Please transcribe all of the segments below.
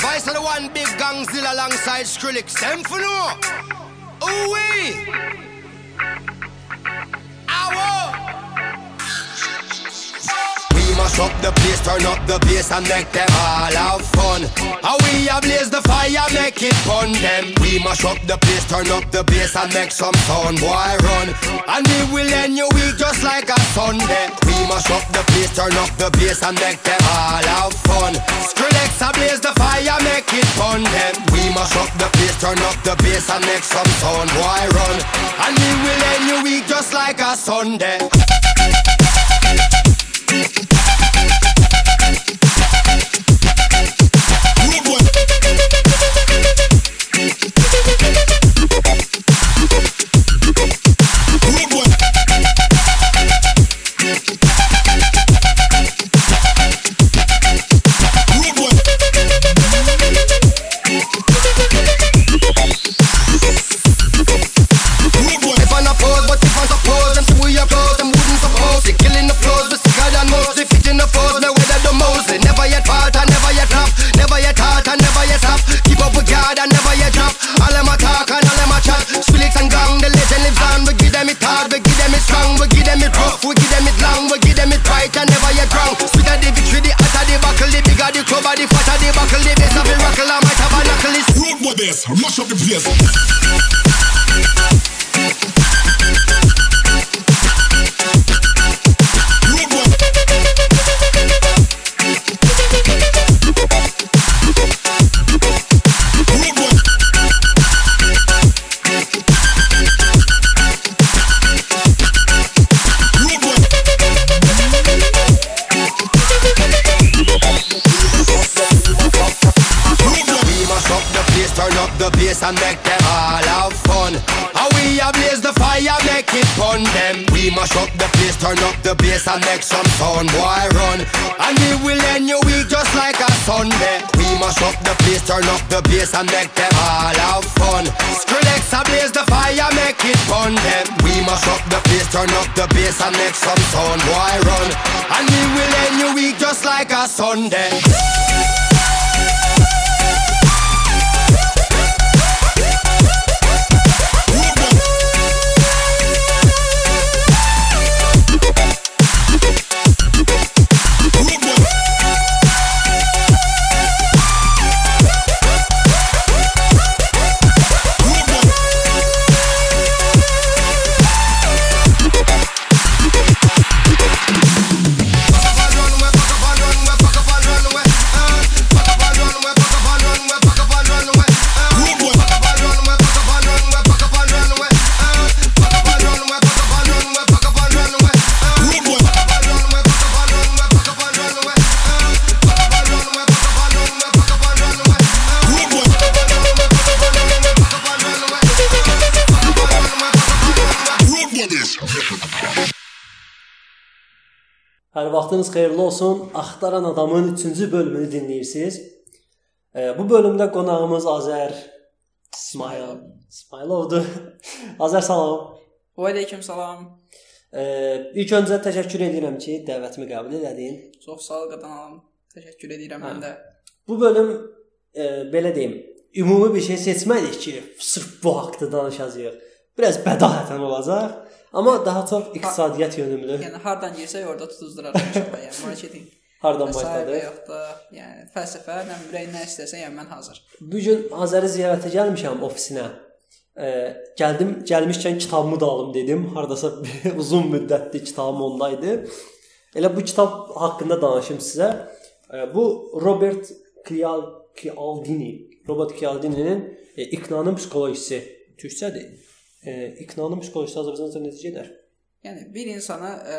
Vice of the one big gangzilla alongside Skrillex. Them for no. Ooh wee. We mash up the place, turn up the bass and make them all have fun. How we ablaze the fire, make it fun them. We mash up the place, turn up the bass and make some sound, boy run. And we will end your week just like a Sunday. We mash up the place, turn up the bass and make them all have fun. Skrillex ablaze the fire, make it fun them. We mash up the place, turn up the bass and make some sound, boy run. And we will end your week just like a Sunday. I'm back. Vaxtınız xeyirli olsun. Axtaran adamın 3-cü bölümünü dinləyirsiniz. E, bu bölümdə qonağımız Azər İsmail İsmailovdur. Azər salam. Və aleyküm salam. E, ilk öncə təşəkkür edirəm ki, dəvətimi qəbul elədin. Çox sağ ol qadanalım. Təşəkkür edirəm mən də. Bu bölüm e, belə deyim, ümumi bir şey seçmədik ki, sırf bu haqqda danışacağıq. Biraz bədahətən olacaq, amma daha çox iqtisadiyyat yönümlü. Yəni hardan girsək orada tutuzdurarıq inşallah. Yəni marketinq. Hardan başladıq? yox da, yəni fəlsəfə, nə ürəyin nə istəsən, yəni mən hazır. Bu gün Azəri ziyarətə gəlmişəm ofisinə. E, gəldim, gəlmişkən kitabımı da alım dedim. Hardasa uzun müddətli kitabım ondaydı. Elə bu kitab haqqında danışım sizə. E, bu Robert Cial Cialdini, Robert Cialdini'nin e, İqnanın psixologiyası türkçədir. E, İqnanın psixologiyası Azərbaycanca necə gedər? Yəni bir insana ə,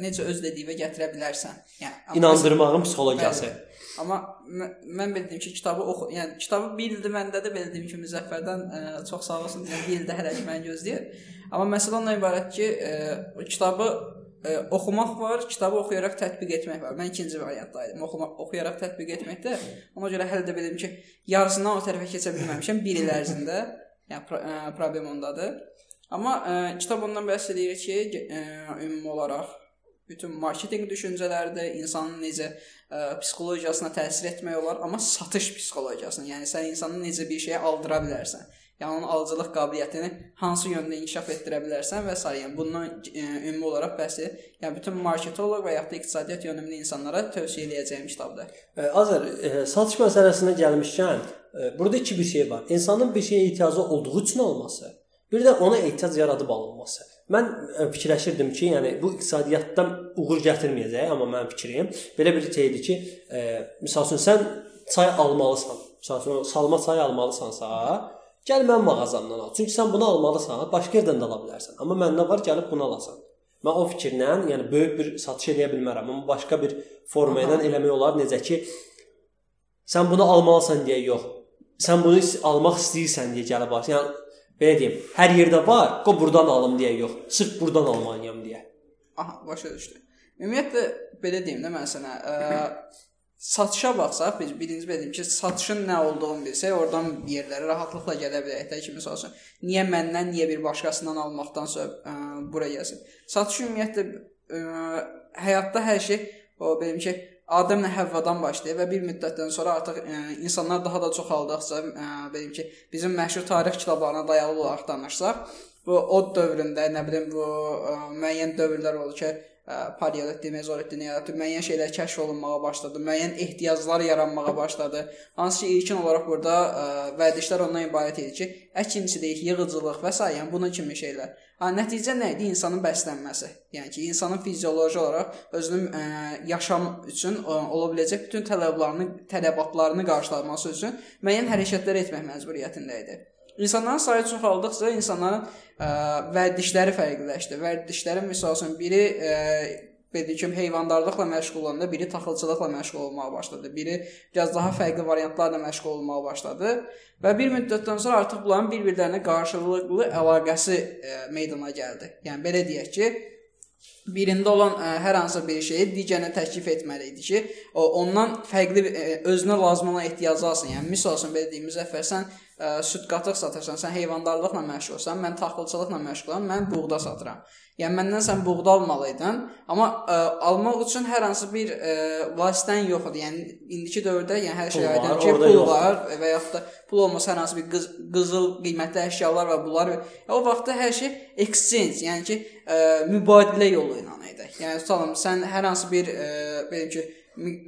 necə öz dediyinə gətirə bilərsən. Yəni İnandırmağın psixologiyası. Bəli. Amma mə- mən bildim ki, kitabı oxu, yəni kitabı bir ildir məndə də bildiyim kimi Müzəffərdən ə, çox sağ olsun, yəni bir ildə hələ ki məni gözləyir. Amma məsələ ondan ibarət ki, o kitabı ə, oxumaq var, kitabı oxuyaraq tətbiq etmək var. Mən ikinci variantdaydım. Oxuma, oxuyaraq tətbiq etməkdə. Ona görə hələ də bildim ki, yarısından o tərəfə keçə bilməmişəm 1 il ərzində. Yəni pro ə, problem ondadır. Amma ə, kitab ondan bəhs edir ki, ə, ümumi olaraq bütün marketinq düşüncələridir, insanın necə ə, psixologiyasına təsir etmək olar, amma satış psixologiyasına, yəni sən insanı necə bir şeyə aldıra bilərsən. Yəni onun alıcılıq qabiliyyətini hansı yöndə inkişaf etdirə bilərsən və s. yəni bundan ə, ümumi olaraq bəhs edir. Yəni bütün marketoloq və yaxud da iqtisadiyyat yönümlü insanlara tövsiyə edəcəyim kitabdır. E, Azər, e, satış məsələsinə gəlmişkən, e, burada iki bir şey var. İnsanın bir şeyə ehtiyacı olduğu üçün alması, bir də ona ehtiyac yaradıb alınması. Mən e, fikirləşirdim ki, yəni bu iqtisadiyyatdan uğur gətirməyəcək, amma mənim fikrim belə bir şeydir ki, e, məsəl üçün sən çay almalısan. Məsəl üçün salma çay almalısansa, gəl mənim mağazamdan al. Çünki sən bunu almalısan, başqa yerdən də ala bilərsən. Amma məndə var, gəlib bunu alasan. Mən o fikirlə, yəni böyük bir satış eləyə bilmərəm, amma başqa bir forma ilə eləmək olar, necə ki, sən bunu almalısan deyə yox. Sən bunu almaq istəyirsən deyə gəlib al. Yəni belə deyim, hər yerdə var, qoy burdan alım deyə yox. Sırf burdan almalıyam deyə. Aha, başa düşdüm. Ümumiyyətlə belə deyim də mən sənə, ə, satışa baxsaq, biz birinci deyim ki, satışın nə olduğunu bilsək, oradan yerlərə rahatlıqla gələ bilərik. Də ki, məsəl üçün, niyə məndən, niyə bir başqasından almaqdansa ə, bura gəlsin. Satış ümumiyyətlə ə, həyatda hər şey o belə ki, Adəmlə Həvvadan başlayır və bir müddətdən sonra artıq ə, insanlar daha da çoxaldıqca, ə, belə ki, bizim məşhur tarix kitablarına dayalı olaraq danışsaq, bu od dövründə, nə bilim, bu ə, müəyyən dövrlər oldu ki, ə, paleolit, mezolit yaratdı, müəyyən şeylər kəşf olunmağa başladı, müəyyən ehtiyaclar yaranmağa başladı. Hansı ki, ilkin olaraq burada ə, vərdişlər ondan ibarət idi ki, əkinçilik, yığıcılıq və s. yəni bunun kimi şeylər. Ha, nəticə nə idi? İnsanın bəslənməsi. Yəni ki, insanın fizioloji olaraq özünün ə, yaşam üçün ə, ola biləcək bütün tələblərini, tələbatlarını qarşılaması üçün müəyyən hərəkətlər etmək məcburiyyətində idi. İnsanların sayı çoxaldıqca insanların ə, vərdişləri fərqliləşdi. Vərdişlərin məsəl üçün biri ə, belə deyim, heyvandarlıqla məşğul olanda biri taxılçılıqla məşğul olmağa başladı. Biri biraz daha fərqli variantlarla məşğul olmağa başladı və bir müddətdən sonra artıq bunların bir-birlərinə qarşılıqlı əlaqəsi ə, meydana gəldi. Yəni belə deyək ki, birində olan ə, hər hansı bir şeyi digərinə təklif etməli idi ki, o ondan fərqli ə, özünə lazım olan ehtiyacı alsın. Yəni üçün belə deyim, Müzəffər sən ə, süd qatıq satırsan, sən heyvandarlıqla məşğulsan, mən taxılçılıqla məşğulam, mən buğda satıram. Yəni məndən sən buğda almalıydın, amma ə, almaq üçün hər hansı bir ə, vasitən yox idi. Yəni indiki dövrdə yəni hər şey aydın ki, pul yoxdur. var və yaxud da pul olmasa hər hansı bir qız, qızıl qiymətli əşyalar və bunlar e, o vaxtda hər şey exchange, yəni ki, ə, mübadilə yolu ilə idi. Yəni tutalım sən hər hansı bir ə, belə ki,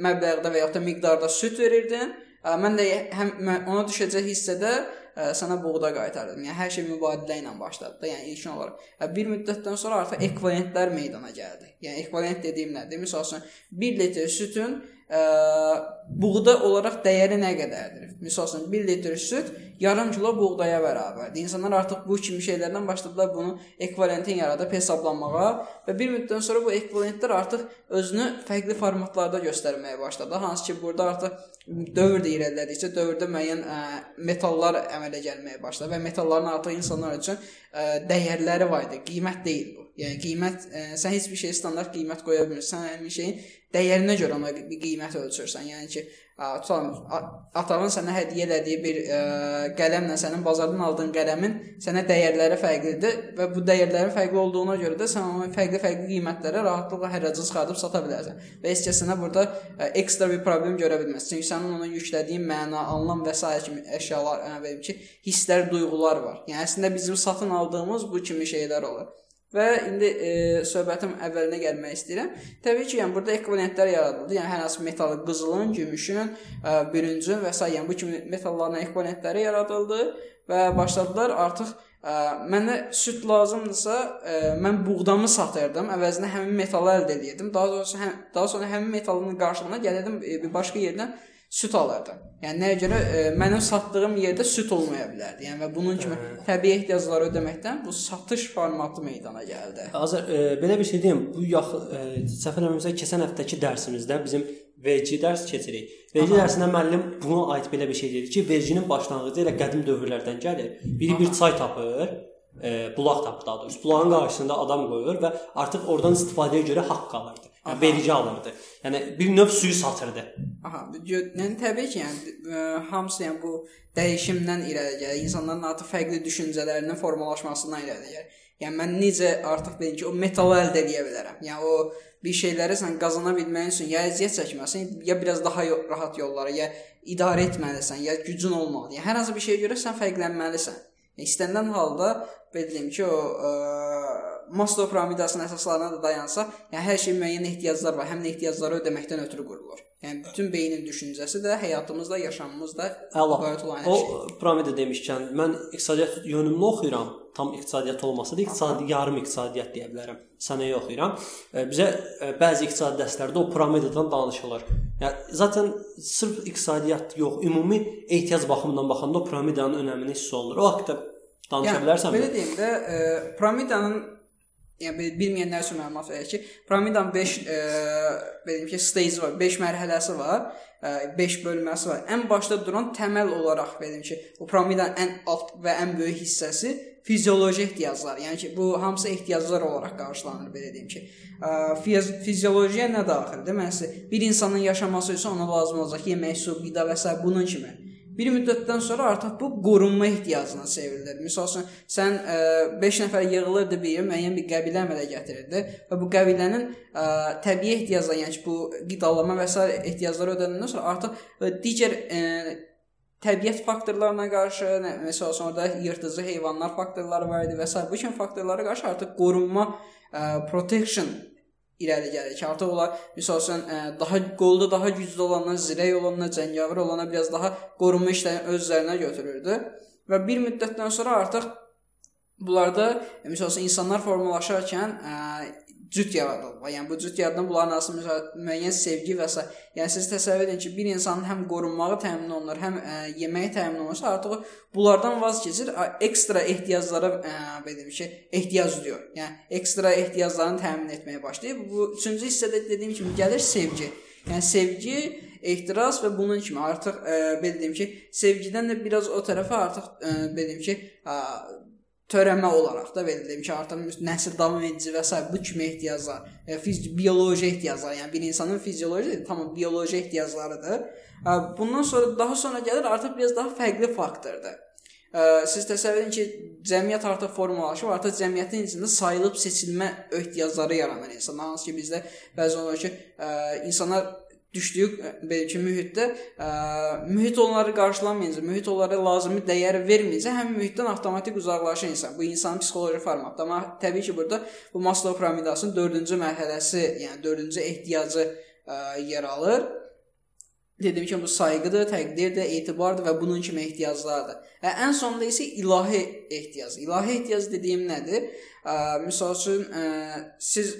məbləğdə və yaxud da miqdarda süd verirdin, ə, mən də həm mən ona düşəcək hissədə ə, sənə buğda qaytarırdım. Yəni hər şey mübadilə ilə başladı da, yəni ilkin olaraq. Ə, bir müddətdən sonra artıq ekvivalentlər meydana gəldi. Yəni ekvivalent dediyim nədir? Məsəl üçün 1 litr südün ə, buğda olaraq dəyəri nə qədərdir? Məsəl üçün 1 litr süd yarım kilo buğdaya bərabərdir. İnsanlar artıq bu kimi şeylərdən başladılar bunu ekvivalentin yaradıb hesablanmağa və bir müddətdən sonra bu ekvivalentlər artıq özünü fərqli formatlarda göstərməyə başladı. Hansı ki, burada artıq dövr də irəlilədikcə dövrdə müəyyən ə, metallar əmələ gəlməyə başladı və metalların artıq insanlar üçün ə, dəyərləri var idi. Qiymət deyil bu. Yəni qiymət ə, sən heç bir şey standart qiymət qoya bilmirsən. Sən həmin şeyin dəyərinə görə ona bir qiymət ölçürsən. Yəni ki, tutalım a- atağın sənə hədiyyə elədiyi bir ə, qələmlə sənin bazardan aldığın qələmin sənə dəyərləri fərqlidir və bu dəyərlərin fərqli olduğuna görə də sən onu fərqli-fərqli qiymətlərə rahatlıqla həracı çıxardıb sata bilərsən. Və heç kəs sənə burada ə, ekstra bir problem görə bilməz. Çünki sənin ona yüklədiyin məna, anlam və s. kimi əşyalar, yəni ki, hisslər, duyğular var. Yəni əslində bizim satın aldığımız bu kimi şeylər olur. Və indi e, söhbətim əvvəlinə gəlmək istəyirəm. Təbii ki, yəni burada ekvivalentlər yaradıldı. Yəni hər hansı metalı qızılın, gümüşün, ə, bürüncün və s. yəni bu kimi metalların ekvivalentləri yaradıldı və başladılar artıq ə, mənə süd lazımdırsa, ə, mən buğdamı satırdım, əvəzinə həmin metalı əldə edirdim. Daha doğrusu həm, daha sonra həmin metalın qarşılığında gəlirdim e, bir başqa yerdən süd alırdım. Yəni nəyə görə e, mənim satdığım yerdə süd olmaya bilərdi. Yəni və bunun kimi təbii ehtiyacları ödəməkdən bu satış formatı meydana gəldi. Azər e, belə bir şey deyim, bu yaxın e, səfər əmrimizə keçən həftəki dərsimizdə bizim vergi dərs keçirik. Vergi dərsində müəllim buna aid belə bir şey dedi ki, verginin başlanğıcı elə qədim dövrlərdən gəlir. Biri bir çay tapır, e, bulaq tapır daha doğrusu. Bulağın qarşısında adam qoyur və artıq oradan istifadəyə görə haqq alırdı. Yəni vergi alırdı. Yəni bir növ suyu satırdı. Aha, yəni təbii ki, yəni ə, hamısı yəni bu dəyişimdən irəli gəlir. İnsanların artıq fərqli düşüncələrinin formalaşmasından irəli gəlir. Yəni mən necə artıq deyim ki, o metalı əldə edə bilərəm. Yəni o bir şeyləri sən qazana bilməyin üçün ya əziyyət çəkməlisən, ya biraz daha rahat yollara, ya idarə etməlisən, ya gücün olmalıdır. Yəni hər hansı bir şeyə görə sən fərqlənməlisən. Yəni, istənilən halda belə deyim ki, o ə, Maslow piramidasının əsaslarına da dayansaq, yəni hər şey müəyyən ehtiyaclar var. Həmin ehtiyacları ödəməkdən ötürü qurulur. Yəni bütün beynin düşüncəsi də həyatımızda, yaşamımızda Əla. ibarət olan hər O şey. piramida demişkən, mən iqtisadiyyat yönümlü oxuyuram. Tam iqtisadiyyat olmasa da iqtisadi yarım iqtisadiyyat deyə bilərəm. Sənəyə oxuyuram. E, Bizə e, bəzi iqtisadi dərslərdə o piramidadan danışılır. Yəni zaten sırf iqtisadiyyat yox, ümumi ehtiyac baxımından baxanda o piramidanın önəmini hiss olunur. O haqqda danışa Yəni, bilərsənmi? Belə deyim də, e, piramidanın yəni bilməyənlər üçün məlumat verək ki, piramidanın 5 e, belə ki, stage var, 5 mərhələsi var, 5 bölməsi var. Ən başda duran təməl olaraq belə ki, o piramidanın ən alt və ən böyük hissəsi fizioloji ehtiyaclar. Yəni ki, bu hamısı ehtiyaclar olaraq qarşılanır belə deyim ki. Ə, fiz fiziologiya nə daxildir? Məsələn, bir insanın yaşaması üçün ona lazım olacaq yemək, su, qida və s. bunun kimi. Bir müddətdən sonra artıq bu qorunma ehtiyacına çevrilir. Məsəl üçün sən 5 nəfər yığılırdı bir yer, müəyyən bir qəbilə əmələ gətirirdi və bu qəbilənin ə, təbii ehtiyacları, yəni ki, bu qidalama və s. ehtiyacları ödəndikdən sonra artıq ə, digər ə, təbiət faktorlarına qarşı, nə- məsəl üçün orada yırtıcı heyvanlar faktorları var idi və s. bu kimi faktorlara qarşı artıq qorunma ə, protection irəli gəlir. Ki, artıq onlar misal üçün ə, daha qolda daha güclü olanlar, zirək olanlar, cəngavər olanlar biraz daha qorunma işlərini öz üzərinə götürürdü. Və bir müddətdən sonra artıq bunlarda misal üçün insanlar formalaşarkən ə, cüt yaradılır. Yəni bu cüt yaradan bunların arasında müəyyən sevgi və s. Yəni siz təsəvvür edin ki, bir insanın həm qorunmağı təmin olunur, həm ə, yeməyi təmin olunursa, artıq bunlardan vaz keçir, ekstra ehtiyaclara ə, belə deyim ki, ehtiyac duyur. Yəni ekstra ehtiyaclarını təmin etməyə başlayır. Bu üçüncü hissədə dediyim kimi gəlir sevgi. Yəni sevgi, ehtiras və bunun kimi artıq ə, belə deyim ki, sevgidən də biraz o tərəfə artıq ə, belə deyim ki, ə, törəmə olaraq da belə deyim ki, artıq nəsil davam edici və s. bu kimi ehtiyaclar, e, fizi bioloji ehtiyaclar, yəni bir insanın fizioloji tamam bioloji ehtiyaclarıdır. E, Bundan sonra daha sonra gəlir artıq biraz daha fərqli faktordur. E, Siz təsəvvür edin ki, cəmiyyət artıq formalaşıb, artıq cəmiyyətin içində sayılıb seçilmə ehtiyacları yaranır insanlar. Hansı ki bizdə bəzən olur ki, insanlar düşdüyü belə ki, mühitdə ə, mühit onları qarşılamayınca, mühit onlara lazımi dəyər verməyəcək, həmin mühitdən avtomatik uzaqlaşır insan. Bu insanın psixoloji formatı. Amma təbii ki, burada bu Maslow piramidasının 4-cü mərhələsi, yəni 4-cü ehtiyacı ə, yer alır. Dedim ki, bu sayğıdır, təqdirdir, etibardır və bunun kimi ehtiyaclardır. Və ən sonda isə ilahi ehtiyac. İlahi ehtiyac dediyim nədir? Məsəl üçün, ə, siz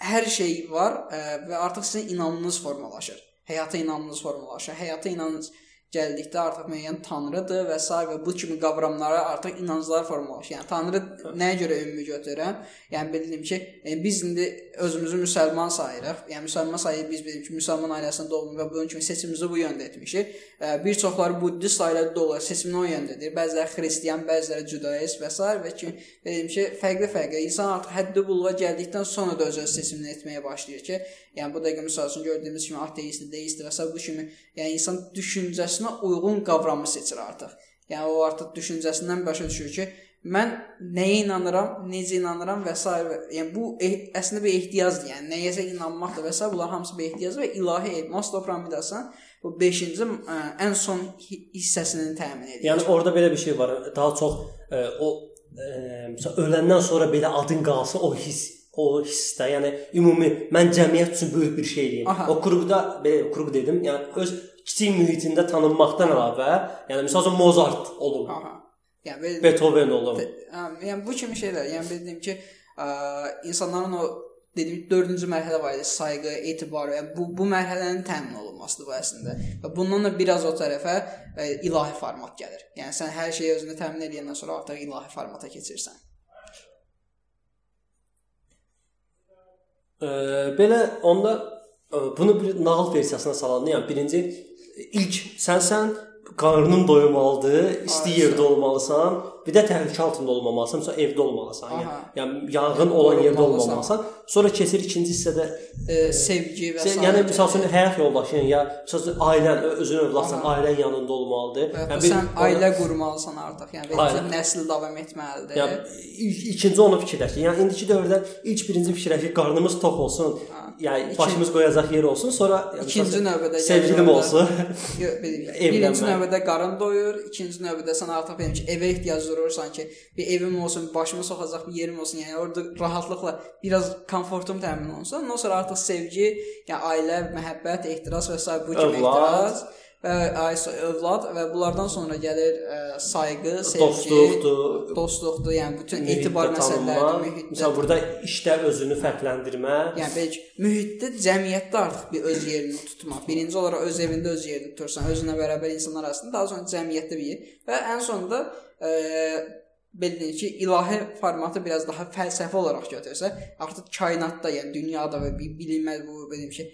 hər şey var ə, və artıq sizin inamınız formalaşır. Həyata inamınız formalaşır. Həyata inanc gəldikdə artıq müəyyən tanrıdır və s. və bu kimi qavramlara artıq inanclar formalaşır. Yəni tanrı nəyə görə ümumi götürürəm? Yəni bildim ki, e, biz indi özümüzü müsəlman sayırıq. Yəni müsəlman sayırıq biz bildik ki, müsəlman ailəsində doğulmuş və bunun kimi seçimimizi bu yöndə etmişik. E, bir çoxları buddist ailədə doğulur, seçimini o yöndədir. Bəziləri xristian, bəziləri judaist və s. və ki, dedim ki, fərqli-fərqli insan artıq həddi buluğa gəldikdən sonra da öz öz seçimini etməyə başlayır ki, yəni bu dəqiqə məsəl üçün gördüyümüz kimi ateist, deist və s. bu kimi, yəni insan düşüncəsinə uyğun qavramı seçir artıq. Yəni o artıq düşüncəsindən başa düşür ki, mən nəyə inanıram, necə inanıram və s. Yəni bu eh əslində bir ehtiyacdır. Yəni nəyəsə inanmaqdır və s. bunlar hamısı bir ehtiyac və ilahi Maslow piramidasının bu 5-ci ən son hi- hissəsini təmin edir. Yəni orada belə bir şey var. Daha çox e, o məsələn öləndən sonra belə adın qalsa o hiss o hissdə, yəni ümumi mən cəmiyyət üçün böyük bir şey eləyim. Aha. O kruqda belə kruq dedim, yəni öz kiçik mühitində tanınmaqdan əlavə, yəni məsəl üçün Mozart olub, Aha. Yəni belə Beethoven olub. Hə, yəni bu kimi şeylər, yəni bildim ki, ə, insanların o dediyim 4-cü mərhələ var idi, sayğı, etibar, yəni bu bu mərhələnin təmin olunmasıdır bu əslində. Və bundan da biraz o tərəfə ə, ilahi format gəlir. Yəni sən hər şeyi özünə təmin edəndən sonra artıq ilahi formata keçirsən. E, belə onda e, bunu bir nağıl versiyasına salanda, yəni birinci ilk sən sən qarnın doymalıdır, isti yerdə olmalısan, bir də təhlükə altında olmamalısan, məsələn evdə olmalısan. Aha. Yəni, yəni yanğın olan yerdə olmamalısan. Sonra keçir ikinci hissədə E, sevgi və sair. yəni məsəl üçün həyat yoldaşın ya məsəl üçün ailən, özün övladsan, ailən yanında olmalıdır. Və Yəni bir- sən ailə qurmalısan artıq. Yəni belə nəsil davam etməlidir. Yəni ikinci onu fikirləşir. Yəni indiki dövrdə ilk birinci fikirləşir qarnımız tox olsun. Yəni İkinci- başımız qoyacaq yer olsun, sonra yəni, İkinci növbədə sevgilim olsun. Yox, birinci növbədə qarın doyur, ikinci növbədə sən artıq benim ki, evə ehtiyac duyursan ki, bir evim olsun, başımı soxacaq bir yerim olsun, yəni orada rahatlıqla biraz komfortum təmin olunsun. Ondan sonra artıq sevgi, yəni ailə, məhəbbət, ehtiras və s. bu kimi ehtiras və ailə övlad və bunlardan sonra gəlir ə, sayğı, sevgi, Dostluqdur, dostluqdur, yəni bütün etibar məsələləri, mühitdə Məsələn burada işdə özünü fərqləndirmə. Yəni belki mühitdə, cəmiyyətdə artıq bir öz yerini tutmaq. Birinci olaraq öz evində öz yerini tutursan, özünlə bərabər insanlar arasında, daha sonra cəmiyyətdə bir yer və ən sonunda e, belə deyək ki, ilahi formatı biraz daha fəlsəfi olaraq götürsə, artıq kainatda, yəni dünyada və bir bilinməz bu belə bir şey,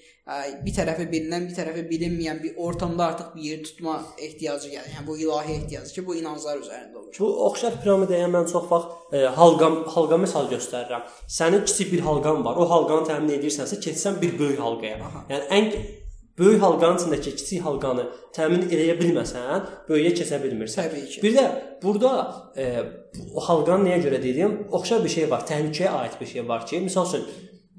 bir tərəfi bilinən, bir tərəfi bilinməyən bir ortamda artıq bir yer tutma ehtiyacı gəlir. Yəni bu ilahi ehtiyacı ki, bu inanclar üzərində olur. Bu oxşar piramidaya mən çox vaxt e, halqam halqa misal göstərirəm. Sənin kiçik bir halqan var. O halqanı təmin edirsənsə, keçsən bir böyük halqaya. Yəni ən böyük halqanın içindəki kiçik halqanı təmin edə bilməsən, böyüyə keçə bilmirsən. Təbii ki. Bir də burada e, o halqanı nəyə görə dedim? Oxşar bir şey var, təhlükəyə aid bir şey var ki, məsəl üçün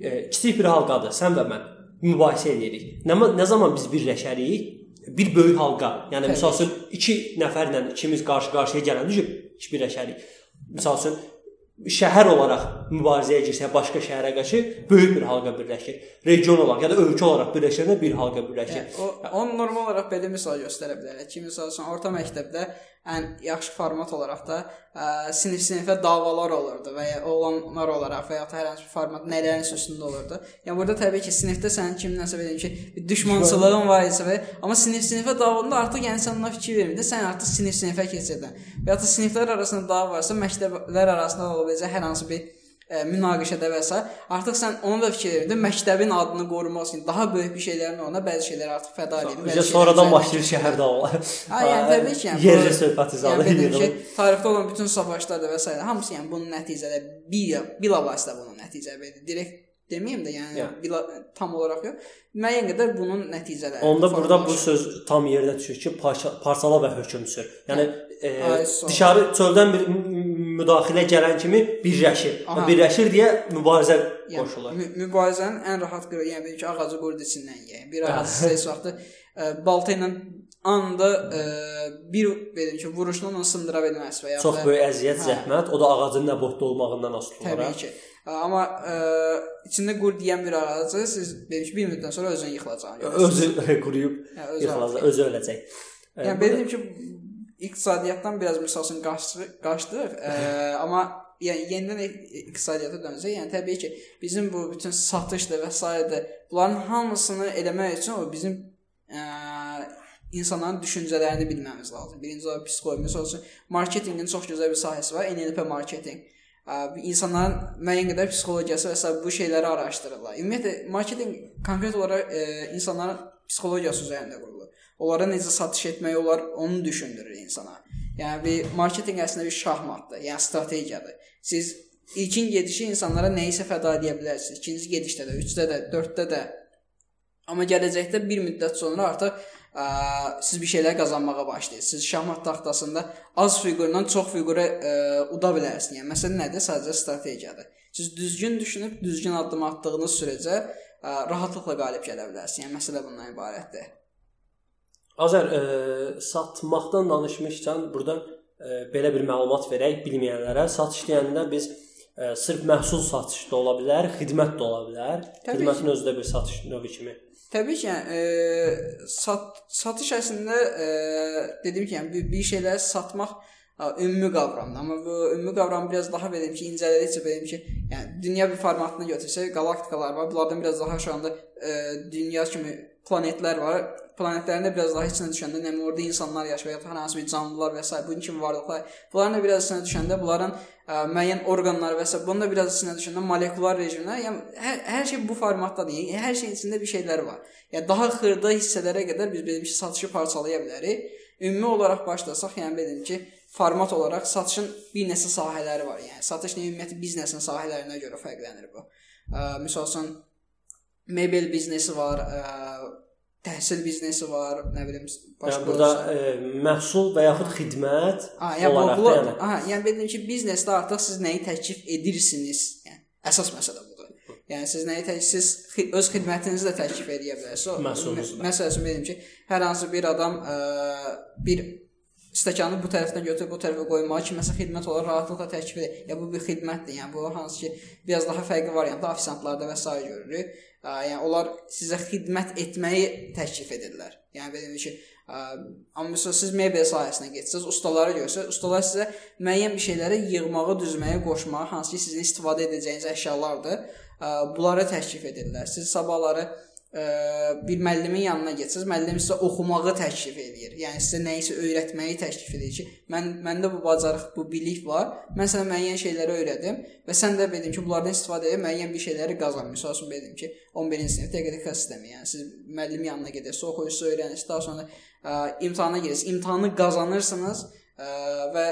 e, kiçik bir halqadır, sən və mən mübahisə edirik. Nə, nə zaman biz birləşərik? Bir böyük halqa, yəni məsəl üçün iki nəfərlə ikimiz qarşı-qarşıya gələndə birləşərik. Məsəl üçün şəhər olaraq mübarizəyə girsək, başqa şəhərə qarşı böyük bir halqa birləşir. Region olaraq ya da ölkə olaraq birləşəndə bir halqa birləşir. Yəni, o on normal olaraq belə misal göstərə bilərik ki, məsəl üçün orta məktəbdə ən yaxşı format olaraq da ə, sinif-sinifə davalar olurdu və ya oğlanlar olaraq və ya hər hansı bir format nələrin üstündə olurdu. Yəni burada təbii ki, sinifdə sənin kimdənsə belə ki, bir düşmançılığın var isə və amma sinif-sinifə davada artıq yəni sən ona fikir vermirdə, sən artıq sinif-sinifə keçirdin. Və ya da siniflər arasında dava varsa, məktəblər arasında ola biləcək hər hansı bir ə, münaqişədə və s. artıq sən onu da fikir verirdin. Məktəbin adını qorumaq üçün daha böyük bir şeylərin ona bəzi şeylər artıq fəda edib. Bizə sonradan başlayır şəhərdə olar. Ha, yəni təbii ki, yəni yerli bu- söhbətizanı yəni, ki, tarixdə olan bütün savaşlar da və s. hamısı yəni bunun nəticədə bir bilavasitə bunun nəticə verir. Direkt deməyim də, yəni Yəni. bila, tam olaraq yox. Müəyyən qədər bunun nəticələri. Onda burada bu söz tam yerdə düşür ki, parça, parçala və hökm sür. Yəni e, Ay, ol. dışarı çöldən bir müdaxilə gələn kimi birləşir. Aha. Birləşir deyə mübarizə Yəni, qoşulur. mü mübarizənin ən rahat qırı, yəni ki, ağacı qurdu içindən yeyək. Bir ağac ses vaxtı ə, balta ilə anda ə, bir belə ki, vuruşla onu sındıra bilməz və ya Çox böyük əziyyət, Hə. zəhmət, o da ağacın nə boyda olmağından asılı Təbii olaraq. ki. Amma ə, içində qurd deyən bir ağacı siz belə ki, bir müddətdən sonra özün görürsünüz. Özü quruyub Yəni, yıxılacaq, özü öləcək. E, Yəni belə deyim ki, iqtisadiyyatdan biraz misalsın qaçdı, qaçdıq, ə, amma yəni yenidən iqtisadiyyata dönsək, yəni təbii ki, bizim bu bütün satışdır və s. bunların hamısını eləmək üçün o bizim ə, insanların düşüncələrini bilməmiz lazımdır. Birinci olaraq psixoloji, məsəl üçün marketinqin çox gözəl bir sahəsi var, NLP marketinq. Ə, insanların müəyyən qədər psixologiyası və s. bu şeyləri araşdırırlar. Ümumiyyətlə marketinq konkret olaraq ə, insanların psixologiyası üzərində qurulur. Onlara necə satış etmək olar, onu düşündürür insana. Yəni bir marketinq əslində bir şahmatdır, yəni strategiyadır. Siz ilkin gedişi insanlara nəyisə fəda edə bilərsiniz. İkinci gedişdə də, üçdə də, dörddə də. Amma gələcəkdə bir müddət sonra artıq ə, siz bir şeylər qazanmağa başlayırsınız. Şahmat taxtasında az fiqurdan çox fiqura ə, uda bilərsiniz. Yəni məsələ nədir? Sadəcə strategiyadır. Siz düzgün düşünüb düzgün addım atdığınız sürəcə ə, rahatlıqla qalib gələ bilərsiniz. Yəni məsələ bundan ibarətdir. Azər, e, satmaqdan danışmışsan, burada e, belə bir məlumat verək bilməyənlərə. Satış deyəndə biz e, sırf məhsul satışı da ola bilər, xidmət də ola bilər. Təbii Xidmətin özü də bir satış növü kimi. Təbii ki, yəni, e, sat, satış əslində e, dediyim ki, yəni bir, bir şeyləri satmaq ə, ümumi qavramdır. Amma bu ümumi qavramı biraz daha deyim ki, incələdikcə deyim ki, yəni dünya bir formatını götürsək, qalaktikalar var. Bunlardan biraz daha aşağıda dünya kimi planetlər var. Planetlərin də biraz daha içinə düşəndə, nə orada insanlar yaşayır, hər hansı bir canlılar və s. bunun kimi varlıqlar. Bunların da biraz içinə düşəndə bunların ə, müəyyən orqanlar və s. bunun da biraz içinə düşəndə molekulyar rejimlər, yəni hər, hər şey bu formatdadır. Yəni hər şeyin içində bir şeylər var. Yəni daha xırda hissələrə qədər biz belə bir şey satışı parçalaya bilərik. ümumi olaraq başlasaq, yəni belə ki, format olaraq satışın bir neçə sahələri var. Yəni satışla ümumiyyətlə biznesin sahələrinə görə fərqlənir bu. Ə, Məsəl üçün mebel biznesi var, ə, təhsil biznesi var, nə bilim, başqa Yəni burada olsun. e, məhsul və yaxud xidmət Ha, yəni olaraq bu, yəni aha, yəni bildim ki, biznesdə artıq siz nəyi təklif edirsiniz? Yəni əsas məsələ budur. Yəni siz nəyi təklif siz öz xidmətinizi də təklif edə bilərsiniz. Məsəl üçün dedim ki, hər hansı bir adam ə, bir stəkanı bu tərəfdən götürüb bu tərəfə qoymağı kiməsə xidmət olaraq rahatlıqla təklif edir. Ya bu bir xidmətdir. Yəni bu hansı ki, biraz daha fərqli variantda ofisantlarda və s. görürük. Yəni onlar sizə xidmət etməyi təklif edirlər. Yəni belə ki, amma məsələn siz mebel sahəsinə getsəz, ustaları görsəz, ustalar sizə müəyyən bir şeyləri yığmağı, düzməyə, qoşmağı, hansı ki sizin istifadə edəcəyiniz əşyalardır. Bunları təklif edirlər. Siz sabahları bir müəllimin yanına getsəz, müəllim sizə oxumağı təklif edir. Yəni sizə nə isə öyrətməyi təklif edir ki, mən məndə bu bacarıq, bu bilik var. Mən sənə müəyyən şeyləri öyrədim və sən də bildim ki, bunlardan istifadə edib müəyyən bir şeyləri qazan. Məsəl üçün bildim ki, 11-ci sinif təqdiqat sistemi, yəni siz müəllim yanına gedərsiniz, oxuyursunuz, öyrənirsiniz, daha sonra ə, imtahana girirsiniz. İmtahanı qazanırsınız ə, və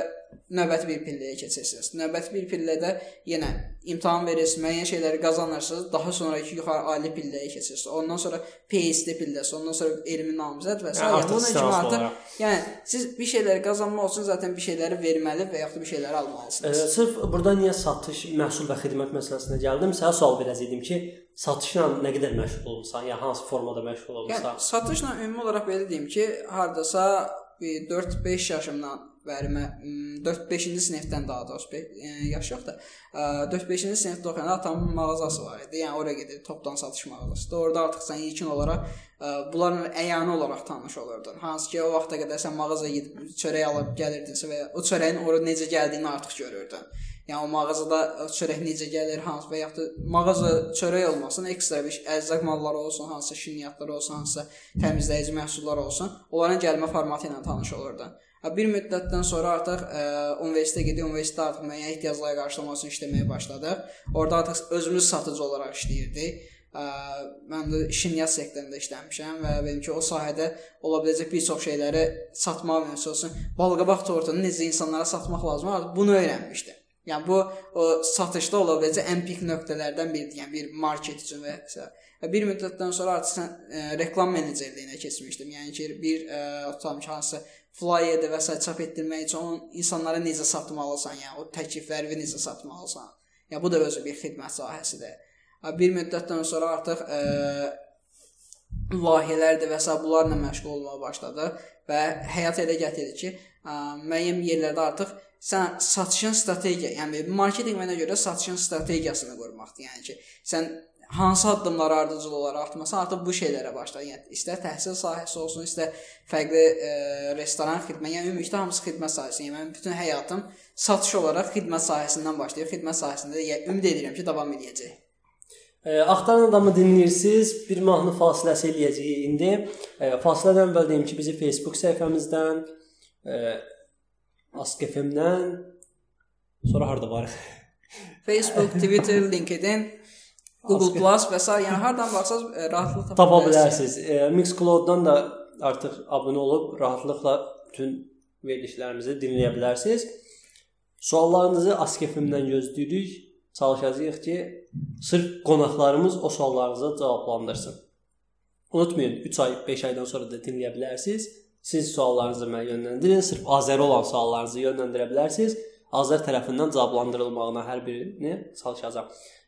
növbəti bir pilləyə keçirsiniz. Növbəti bir pillədə yenə imtahan verirsiniz, müəyyən şeyləri qazanırsınız, daha sonrakı yuxarı ali pilləyə keçirsiniz. Ondan sonra PhD pilləsi, ondan sonra elmi namizəd və s. Yəni Yəni, artıq bunun kimi artıq yəni siz bir şeyləri qazanmaq üçün zaten bir şeyləri verməli və yaxud da bir şeyləri E, almalısınız. sırf burada niyə satış, məhsul və xidmət məsələsinə gəldim? Sənə sual verəcəydim ki, satışla nə qədər məşğul olmusan, ya hansı formada məşğul Yəni olmusan? satışla ümumi olaraq belə deyim ki, hardasa bir 4-5 yaşımdan mən 4-5-ci sinifdən daha doğrusu be- yaş yox da 4-5-ci sinifdə oxuyanda atamın mağazası var idi. Yəni ora gedir, topdan satış mağazası. Orada artıq sən ilkin olaraq ə, bunlarla əyani olaraq tanış olurdun. Hansı ki, o vaxta qədər sən mağazaya gedib çörək alıb gəlirdinsə və ya o çörəyin ora necə gəldiyini artıq görürdün. Yəni o mağazada çörək necə gəlir, hansı və yaxud da mağaza çörək olmasın, ekstra bir ərzaq malları olsun, hansısa şirniyyatlar olsun, hansısa təmizləyici məhsullar olsun, onların gəlmə formatı ilə tanış olurdun. Bir müddətdən sonra artıq ə, universitetə gedib, universitetdə artıq müəyyən ehtiyacları qarşılamaq üçün işləməyə başladıq. Orada artıq özümüz satıcı olaraq işləyirdik. Ə, Mən də şirniyyat sektorunda işləmişəm və benim ki o sahədə ola biləcək bir çox şeyləri satmaq mümkün olsun. Balqabaq tortunu necə insanlara satmaq lazım, artıq bunu öyrənmişdim. Yəni bu o satışda ola biləcək ən pik nöqtələrdən biridir. Yəni bir market üçün və. Və bir müddətdən sonra artıq sən ə, reklam menecerliyinə keçmişdim. Yəni ki bir ə, tutam ki hansısa flyerdə və s. çap etdirmək üçün onun insanlara necə satmalısan, yəni o təklifləri necə satmalısan. Yəni bu da özü bir xidmət sahəsidir. Bir müddətdən sonra artıq ə, layihələrdir və s. bunlarla məşğul olmağa başladı və həyat elə gətirdi ki, ə, müəyyən yerlərdə artıq sən satışın strategiya, yəni marketinq mənə görə satışın strategiyasını qurmaqdır. Yəni ki, sən hansı addımları ardıcıl olaraq atmasan, artıq bu şeylərə başla. Yəni istər təhsil sahəsi olsun, istər fərqli e, restoran xidmət, yəni ümumilikdə hamısı xidmət sahəsi. Yəni mənim bütün həyatım satış olaraq xidmət sahəsindən başlayıb. Xidmət sahəsində də yəni, ümid edirəm ki, davam edəcək. E, Axtaran adamı dinləyirsiniz. Bir mahnı fasiləsi eləyəcəyik indi. E, fasilədən əvvəl deyim ki, bizi Facebook səhifəmizdən, e, Ask FM-dən sonra harda var? Facebook, Twitter, LinkedIn, Google Plus və s. yəni hardan baxsaz e, rahatlıqla tapa bilərsiniz. E, Mixcloud-dan da artıq abunə olub rahatlıqla bütün verilişlərimizi dinləyə bilərsiniz. Suallarınızı Ask FM-dən gözləyirik. Çalışacağıq ki, sırf qonaqlarımız o suallarınızı cavablandırsın. Unutmayın, 3 ay, 5 aydan sonra da dinləyə bilərsiniz. Siz suallarınızı mənə yönləndirin. Sırf Azəri olan suallarınızı yönləndirə bilərsiniz. Azər tərəfindən cavablandırılmağına hər birini çalışacağam.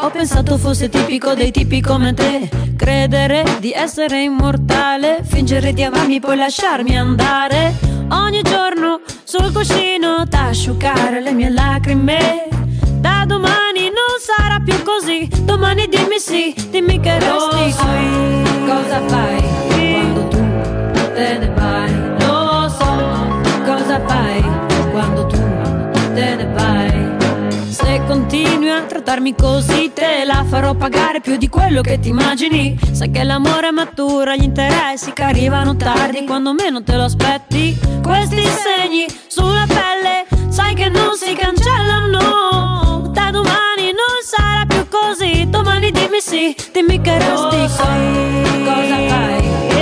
Ho pensato fosse tipico dei tipi come te. Credere di essere immortale Fingere di amarmi poi lasciarmi andare. Ogni giorno sul cuscino T'asciugare le mie lacrime. Da domani non sarà più così. Domani dimmi sì, dimmi che Lo resti so Cosa fai quando tu te ne vai. Lo so cosa fai quando tu te ne vai trattarmi così te la farò pagare più di quello che ti immagini. Sai che l'amore matura, gli interessi che arrivano tardi Quando meno te lo aspetti. Questi segni sulla pelle Sai che non si cancellano. Da domani non sarà più così Domani dimmi sì, dimmi che resti qui. Cosa fai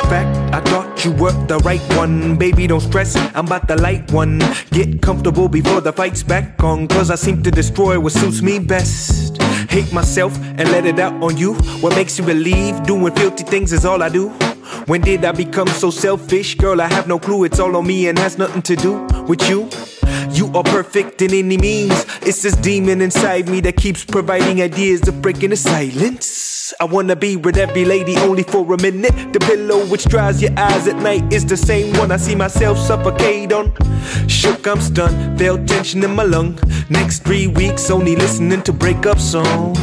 Fact, I thought you were the right one. Baby, don't stress, I'm about the light one. Get comfortable before the fight's back on. Cause I seem to destroy what suits me best. Hate myself and let it out on you. What makes you believe doing filthy things is all I do? When did I become so selfish? Girl, I have no clue. It's all on me and has nothing to do with you. You are perfect in any means. It's this demon inside me that keeps providing ideas of breaking the silence. I wanna be with every lady only for a minute. The pillow which dries your eyes at night is the same one I see myself suffocate on. Shook, I'm stunned, felt tension in my lung. Next three weeks, only listening to breakup songs.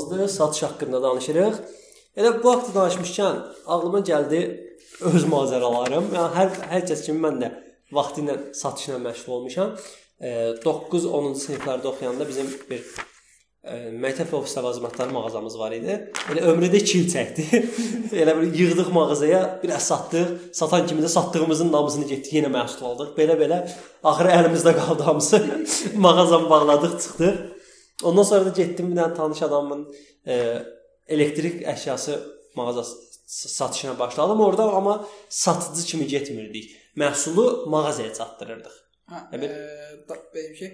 İsmailov qonağımızdır. Satış haqqında danışırıq. Elə bu haqda danışmışkən ağlıma gəldi öz macəralarım. Yəni hər hər kəs kimi mən də vaxtı ilə satışla məşğul olmuşam. E, 9-10-cu siniflərdə oxuyanda bizim bir e, məktəb ofis ləvazimatları mağazamız var idi. Elə ömrüdə 2 il çəkdi. Elə bir yığdıq mağazaya, biraz satdıq. Satan kimi də satdığımızın nabzını getdik, yenə məhsul aldıq. Belə-belə axırı əlimizdə qaldı hamısı. Mağazamı bağladıq, çıxdıq. Ondan sonra da getdim bir dənə tanış adamın e, elektrik əşyası mağazası satışına başladım. Orada amma satıcı kimi getmirdik. Məhsulu mağazaya çatdırırdıq. Hə, bir- e, belə ki,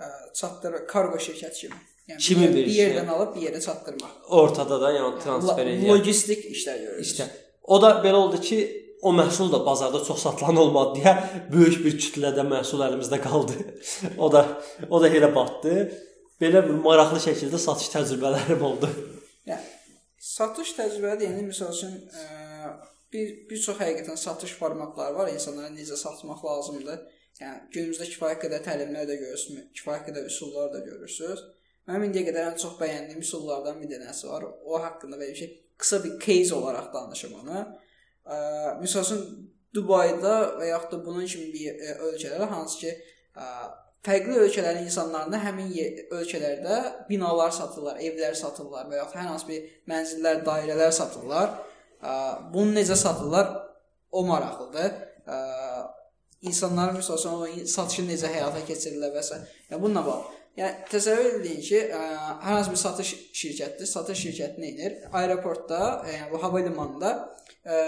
e, çatdırı kargo şirkəti kimi. Yəni Kimi bir, bir bir şey? yerdən alıb bir yerə çatdırmaq. Ortada da yəni transfer Lo- edən. Logistik işlər görürük. İşte o da belə oldu ki, o məhsul da bazarda çox satılan olmadı deyə böyük bir kütlədə məhsul əlimizdə qaldı. o da o da elə batdı. Belə bir maraqlı şəkildə satış təcrübələrim oldu. Yəni satış təcrübələri yəni məsəl üçün ə, bir bir çox həqiqətən satış formatları var. İnsanlara necə satmaq lazımdır. Yəni günümüzdə kifayət qədər təlimlər də görürsünüz, kifayət qədər üsullar da görürsüz. Mənim indiyə qədər ən çox bəyəndiyim üsullardan bir dənəsi var. O haqqında belə bir şey qısa bir case olaraq danışım onu. Ə, Məsəl üçün Dubayda və yaxud da bunun kimi bir ə, ölkələrdə hansı ki, ə, fərqli ölkələrin insanlarına həmin ölkələrdə binalar satırlar, evlər satırlar və yaxud hər hansı bir mənzillər, dairələr satırlar. Bunu necə satırlar? O maraqlıdır. İnsanların məsələn o satışı necə həyata keçirirlər və s. Yəni bununla bağlı. Yəni təsəvvür edin ki, ə, hər hansı bir satış şirkətidir. Satış şirkəti nə edir? Aeroportda, yəni hava limanında ə,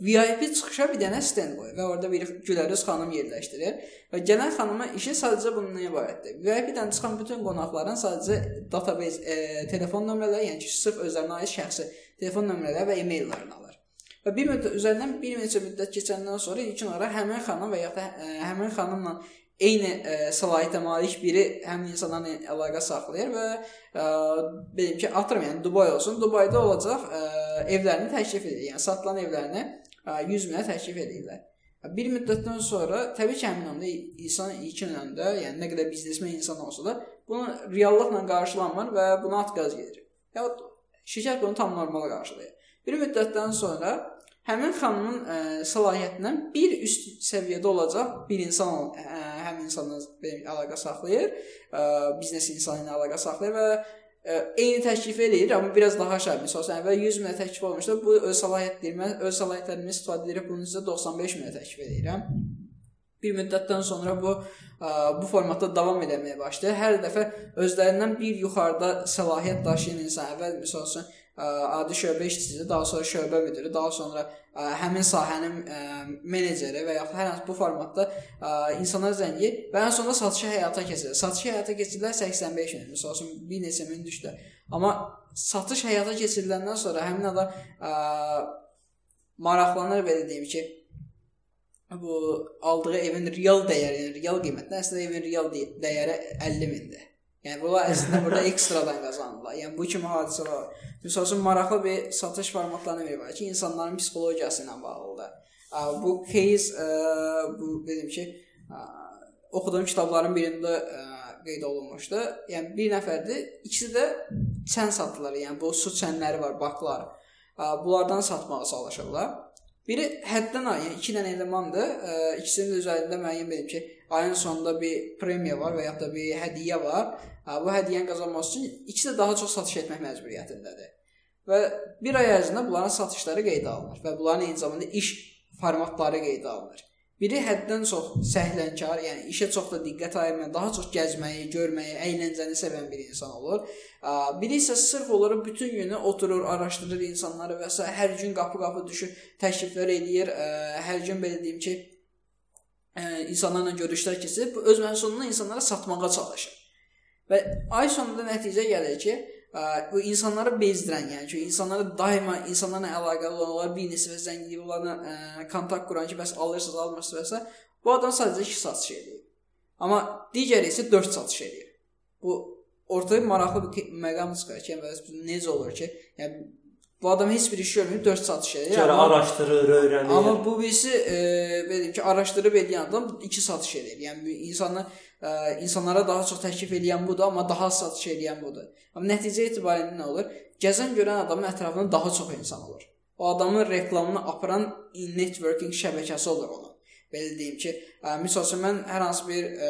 VIP çıxışa bir dənə stend qoyur və orada bir gülərüz xanım yerləşdirir və gələn xanıma işi sadəcə bundan ibarətdir. VIP-dən çıxan bütün qonaqların sadəcə database, e, telefon nömrələri, yəni ki, sırf özlərinə aid şəxsi telefon nömrələri və e-maillərini alır. Və bir müddət üzərindən bir neçə müddət keçəndən sonra ilkin olaraq həmin xanım və ya da ə, həmin xanımla eyni ə, səlahiyyətə malik biri həmin insanlarla əlaqə saxlayır və ə, deyim ki, atıram, yəni Dubay olsun. Dubayda olacaq ə, evlərini təklif edir. Yəni satılan evlərini ə, 100 minə təklif edirlər. Bir müddətdən sonra təbii ki, həmin anda insan ilkin öndə, yəni nə qədər biznesmen insan olsa da, bunu reallıqla qarşılanmır və buna atqaz gedir. Ya şirkət bunu tam normal qarşılayır. Bir müddətdən sonra həmin xanımın ə, səlahiyyətindən bir üst səviyyədə olacaq bir insan ə, həmin insanla belə əlaqə saxlayır, ə, biznes insanı ilə əlaqə saxlayır və ə, eyni təklif eləyir, amma biraz daha aşağı. Məsələn, əvvəl 100 minə təklif olmuşdu. Bu öz səlahiyyətlərimi, öz səlahiyyətlərimdən istifadə edərək bunu sizə 95 minə təklif edirəm. bir müddətdən sonra bu ə, bu formatda davam etməyə başlayır. Hər dəfə özlərindən bir yuxarıda səlahiyyət daşıyan insan, əvvəl məsəl üçün adi şöbə işçisi, daha sonra şöbə müdiri, daha sonra ə, həmin sahənin ə, meneceri və ya hər hansı bu formatda ə, insanlar zəng edir və ən sonunda satışı həyata keçirilir. Satışı həyata keçirdilər 85 min, məsəl üçün bir neçə min düşdü. Amma satış həyata keçiriləndən sonra həmin adam ə, maraqlanır belə deyim ki, bu aldığı evin real dəyəri, yəni real qiymətinə əslində evin real də- dəyəri 50 mindir. Yəni bunlar əslində burada ekstradan qazanırlar. Yəni bu kimi hadisələr. Məsəl üçün maraqlı bir satış formatlarına var ki, insanların psixologiyası ilə bağlıdır. Bu case ə, bu dedim ki, ə, oxuduğum kitabların birində ə, qeyd olunmuşdu. Yəni bir nəfərdir, ikisi də çən satırlar. Yəni bu su çənləri var, baklar. Bunlardan satmağa çalışırlar. Biri həddən ay, yəni 2 dənə elemandır. İkisinin də üzərində müəyyən benim ki, ayın sonunda bir premiya var və ya da bir hədiyyə var. Bu hədiyyəni qazanmaq üçün ikisi də daha çox satış etmək məcburiyyətindədir. Və bir ay ərzində bunların satışları qeydə alınır və bunların eyni zamanda iş formatları qeydə alınır. Biri həddən çox səhlənkar, yəni işə çox da diqqət ayırmayan, daha çox gəzməyi, görməyi, əyləncəni sevən bir insan olur. Biri isə sırf olaraq bütün günü oturur, araşdırır insanları və s. hər gün qapı-qapı düşür, təkliflər eləyir, hər gün belə deyim ki, ə, insanlarla görüşlər keçirib, öz məhsulunu insanlara satmağa çalışır. Və ay sonunda nəticə gəlir ki, ə, bu insanları bezdirən, yəni ki, insanları daima insanlarla əlaqəli olanlar bir neçə zəng edib onlarla ə, kontakt quran ki, bəs alırsınız, almırsınız və s. Bu adam sadəcə 2 satış edir. Amma digəri isə 4 satış edir. Bu ortaya maraqlı bir məqam çıxır ki, yəni necə olur ki, yəni bu adam heç bir iş görmür, 4 satış edir. Görə Amma- araşdırır, öyrənir. Amma bu birisi e, belə ki, araşdırıb edən adam iki satış edir. Yəni insanı e, insanlara daha çox təklif edən budur, amma daha az satış edən budur. Amma nəticə etibarilə nə olur? Gəzən görən adamın ətrafında daha çox insan olur. O adamın reklamını aparan networking şəbəkəsi olur onun. Belə deyim ki, misal üçün mən hər hansı bir ə,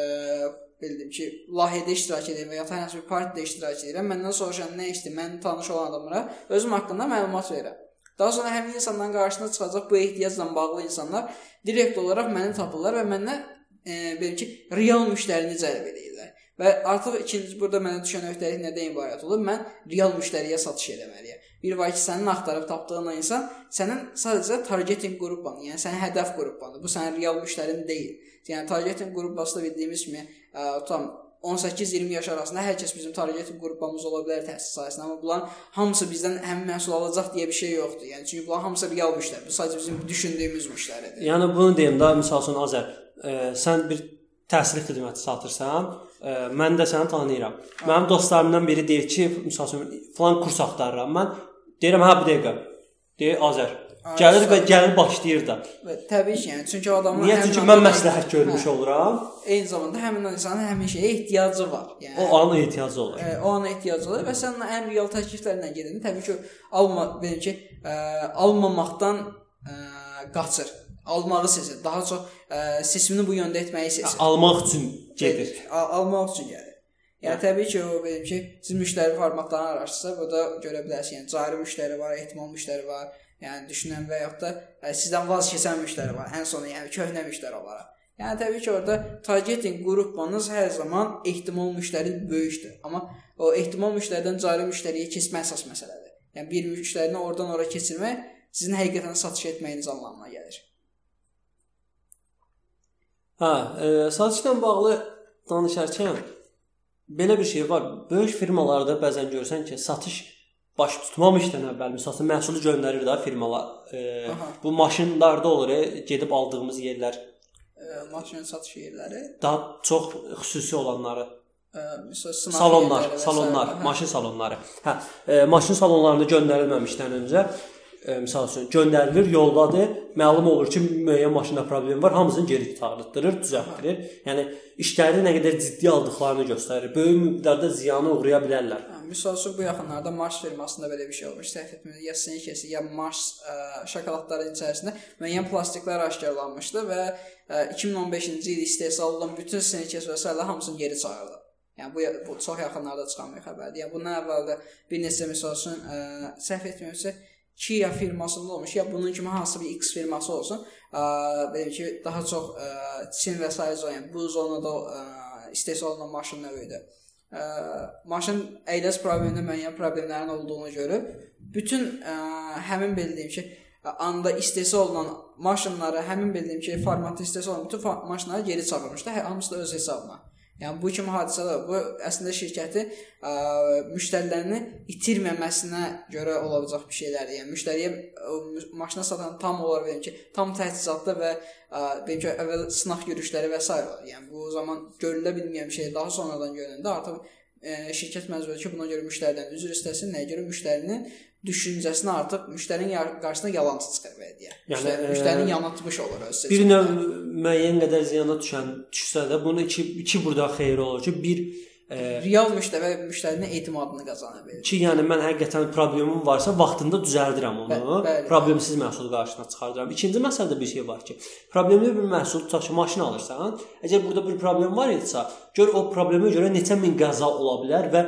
belə deyim ki, layihədə iştirak edirəm və ya hər hansı bir partiyada iştirak edirəm. Məndən soruşan nə işdir? Mən tanış olan adamlara özüm haqqında məlumat verirəm. Daha sonra həmin insanların qarşısına çıxacaq bu ehtiyacla bağlı insanlar direkt olaraq məni tapırlar və məndən e, belə ki, real müştərini cəlb edirlər. Və artıq ikinci burada mənə düşən öhdəlik nədən ibarət olur? Mən real müştəriyə satış etməliyəm. Bir var ki, sənin axtarıb tapdığın insan sənin sadəcə targeting qrupan, yəni sənin hədəf qrupandır. Bu sənin real müştərin deyil. Yəni targeting qrupasında bildiyimiz kimi, ə, tam 18-20 yaş arasında hər kəs bizim targeting qrupamız ola bilər təhsil sahəsində, amma bunların hamısı bizdən həmin məhsul alacaq deyə bir şey yoxdur. Yəni çünki bunlar hamısı real müştəri. Bu sadəcə bizim düşündüyümüz müştəridir. Yəni bunu deyim də, məsəl üçün Azər, e, sən bir təhsil xidməti satırsan, e, mən də səni tanıyıram. Mənim dostlarımdan biri deyir ki, məsəl üçün falan kurs axtarıram. Mən deyirəm, hə bu dəqiqə. Deyir Azər. Gəlir və gəlir başlayır da. Təbii ki, yəni çünki adamın Niyə? Çünki mən məsləhət görmüş Hə, oluram. Eyni zamanda həmin insanın həmin şeyə ehtiyacı var. Yəni O an ehtiyacı olur. e, o ana ehtiyacı olur və sən ən real təkliflərlə gedəndə təbii ki, alma belə ki, ə, almamaqdan ə, qaçır. Almağı seçir. Daha çox ə, seçimini bu yöndə etməyi seçir. Almaq üçün gedir. Al almaq üçün gəlir. Yəni təbii ki, o belə ki, siz müştəri formatlarını araşdırsaq, burada görə bilərsiniz. Yəni cari müştəri var, ehtimal müştəri var. Yəni düşünən və yaxud da ə, sizdən vaz keçən müştəri var. Ən sonu yəni köhnə müştəri olaraq. Yəni təbii ki, orada targeting qrupanız hər zaman ehtimal müştəri böyükdür. Amma o ehtimal müştəridən cari müştəriyə keçmə əsas məsələdir. Yəni bir müştərini oradan ora keçirmək sizin həqiqətən satış etməyiniz anlamına gəlir. Hə, e, satışla bağlı danışarkən belə bir şey var. Böyük firmalarda bəzən görsən ki, satış baş tutmamışdan əvvəl məsələn məhsulu göndərir də firmalar. E, Aha. bu maşınlarda olur, e, gedib aldığımız yerlər Ə, maşın satış yerləri, daha çox xüsusi olanları ə, məsəl salonlar, salonlar. Hə. maşın salonları. Hə, e, maşın salonlarında göndərilməmişdən öncə e, məsəl üçün göndərilir, yoldadır, məlum olur ki, müəyyən maşında problem var, hamısını geri qaytarır, düzəltdirir. Yəni işləri nə qədər ciddi aldıqlarını göstərir. Böyük miqdarda ziyana uğraya bilərlər. Hə, Misal üçün bu yaxınlarda Mars firmasında belə bir şey olmuş. Səhv etmirəm, ya Snickers ya Mars ə, şokoladların içərisində müəyyən plastiklər aşkarlanmışdı və ə, 2015-ci il istehsal olunan bütün Snickers və sairə hamısını geri çağırdı. Yəni bu, bu çox yaxınlarda çıxan bir xəbərdir. Yəni bundan əvvəl də bir neçə misal üçün ə, səhv etmirəmsə Kia firmasında olmuş, ya bunun kimi hansısa bir X firması olsun, ə, belə ki, daha çox ə, Çin və sair zona, bu zonada ə, istehsal olunan maşın növüdür. Ə, maşın əyləc problemində müəyyən problemlərin olduğunu görüb, bütün ə, həmin bildiyim ki, anda istehsal olunan maşınları, həmin bildiyim ki, formatda istehsal olunan bütün maşınları geri çağırmışdı, hə- hamısı da öz hesabına. Yəni bu kimi hadisələr bu əslində şirkəti ə, müştərilərini itirməməsinə görə ola biləcək bir şeylərdir. Yəni müştəriyə ə, maşını satan tam olaraq deyim ki, tam təchizatlı və deyim ki, əvvəl sınaq görüşləri və s. var. Yəni bu zaman görülə bilməyən bir şey daha sonradan görüləndə artıq ə, şirkət məcburidir ki, buna görə müştəridən üzr istəsin, nəyə görə müştərinin düşüncəsini artıq müştərinin qarşısına yalançı çıxır və deyə. Yəni, Yəni ə, müştərini yanıltmış olur öz bir seçimində. növ müəyyən qədər ziyana düşən düşsə də bunun iki iki burada xeyri olur ki, bir e, real müştəri müştərinin etimadını qazana bilir. ki, yəni mən həqiqətən problemim varsa vaxtında düzəldirəm onu. Bə- bəli, Problemsiz məhsul qarşısına çıxardıram. İkinci məsələdə bir şey var ki, problemli bir məhsul tutaq ki, maşın alırsan, əgər burada bir problem var idisə, gör o problemə görə neçə min qəza ola bilər və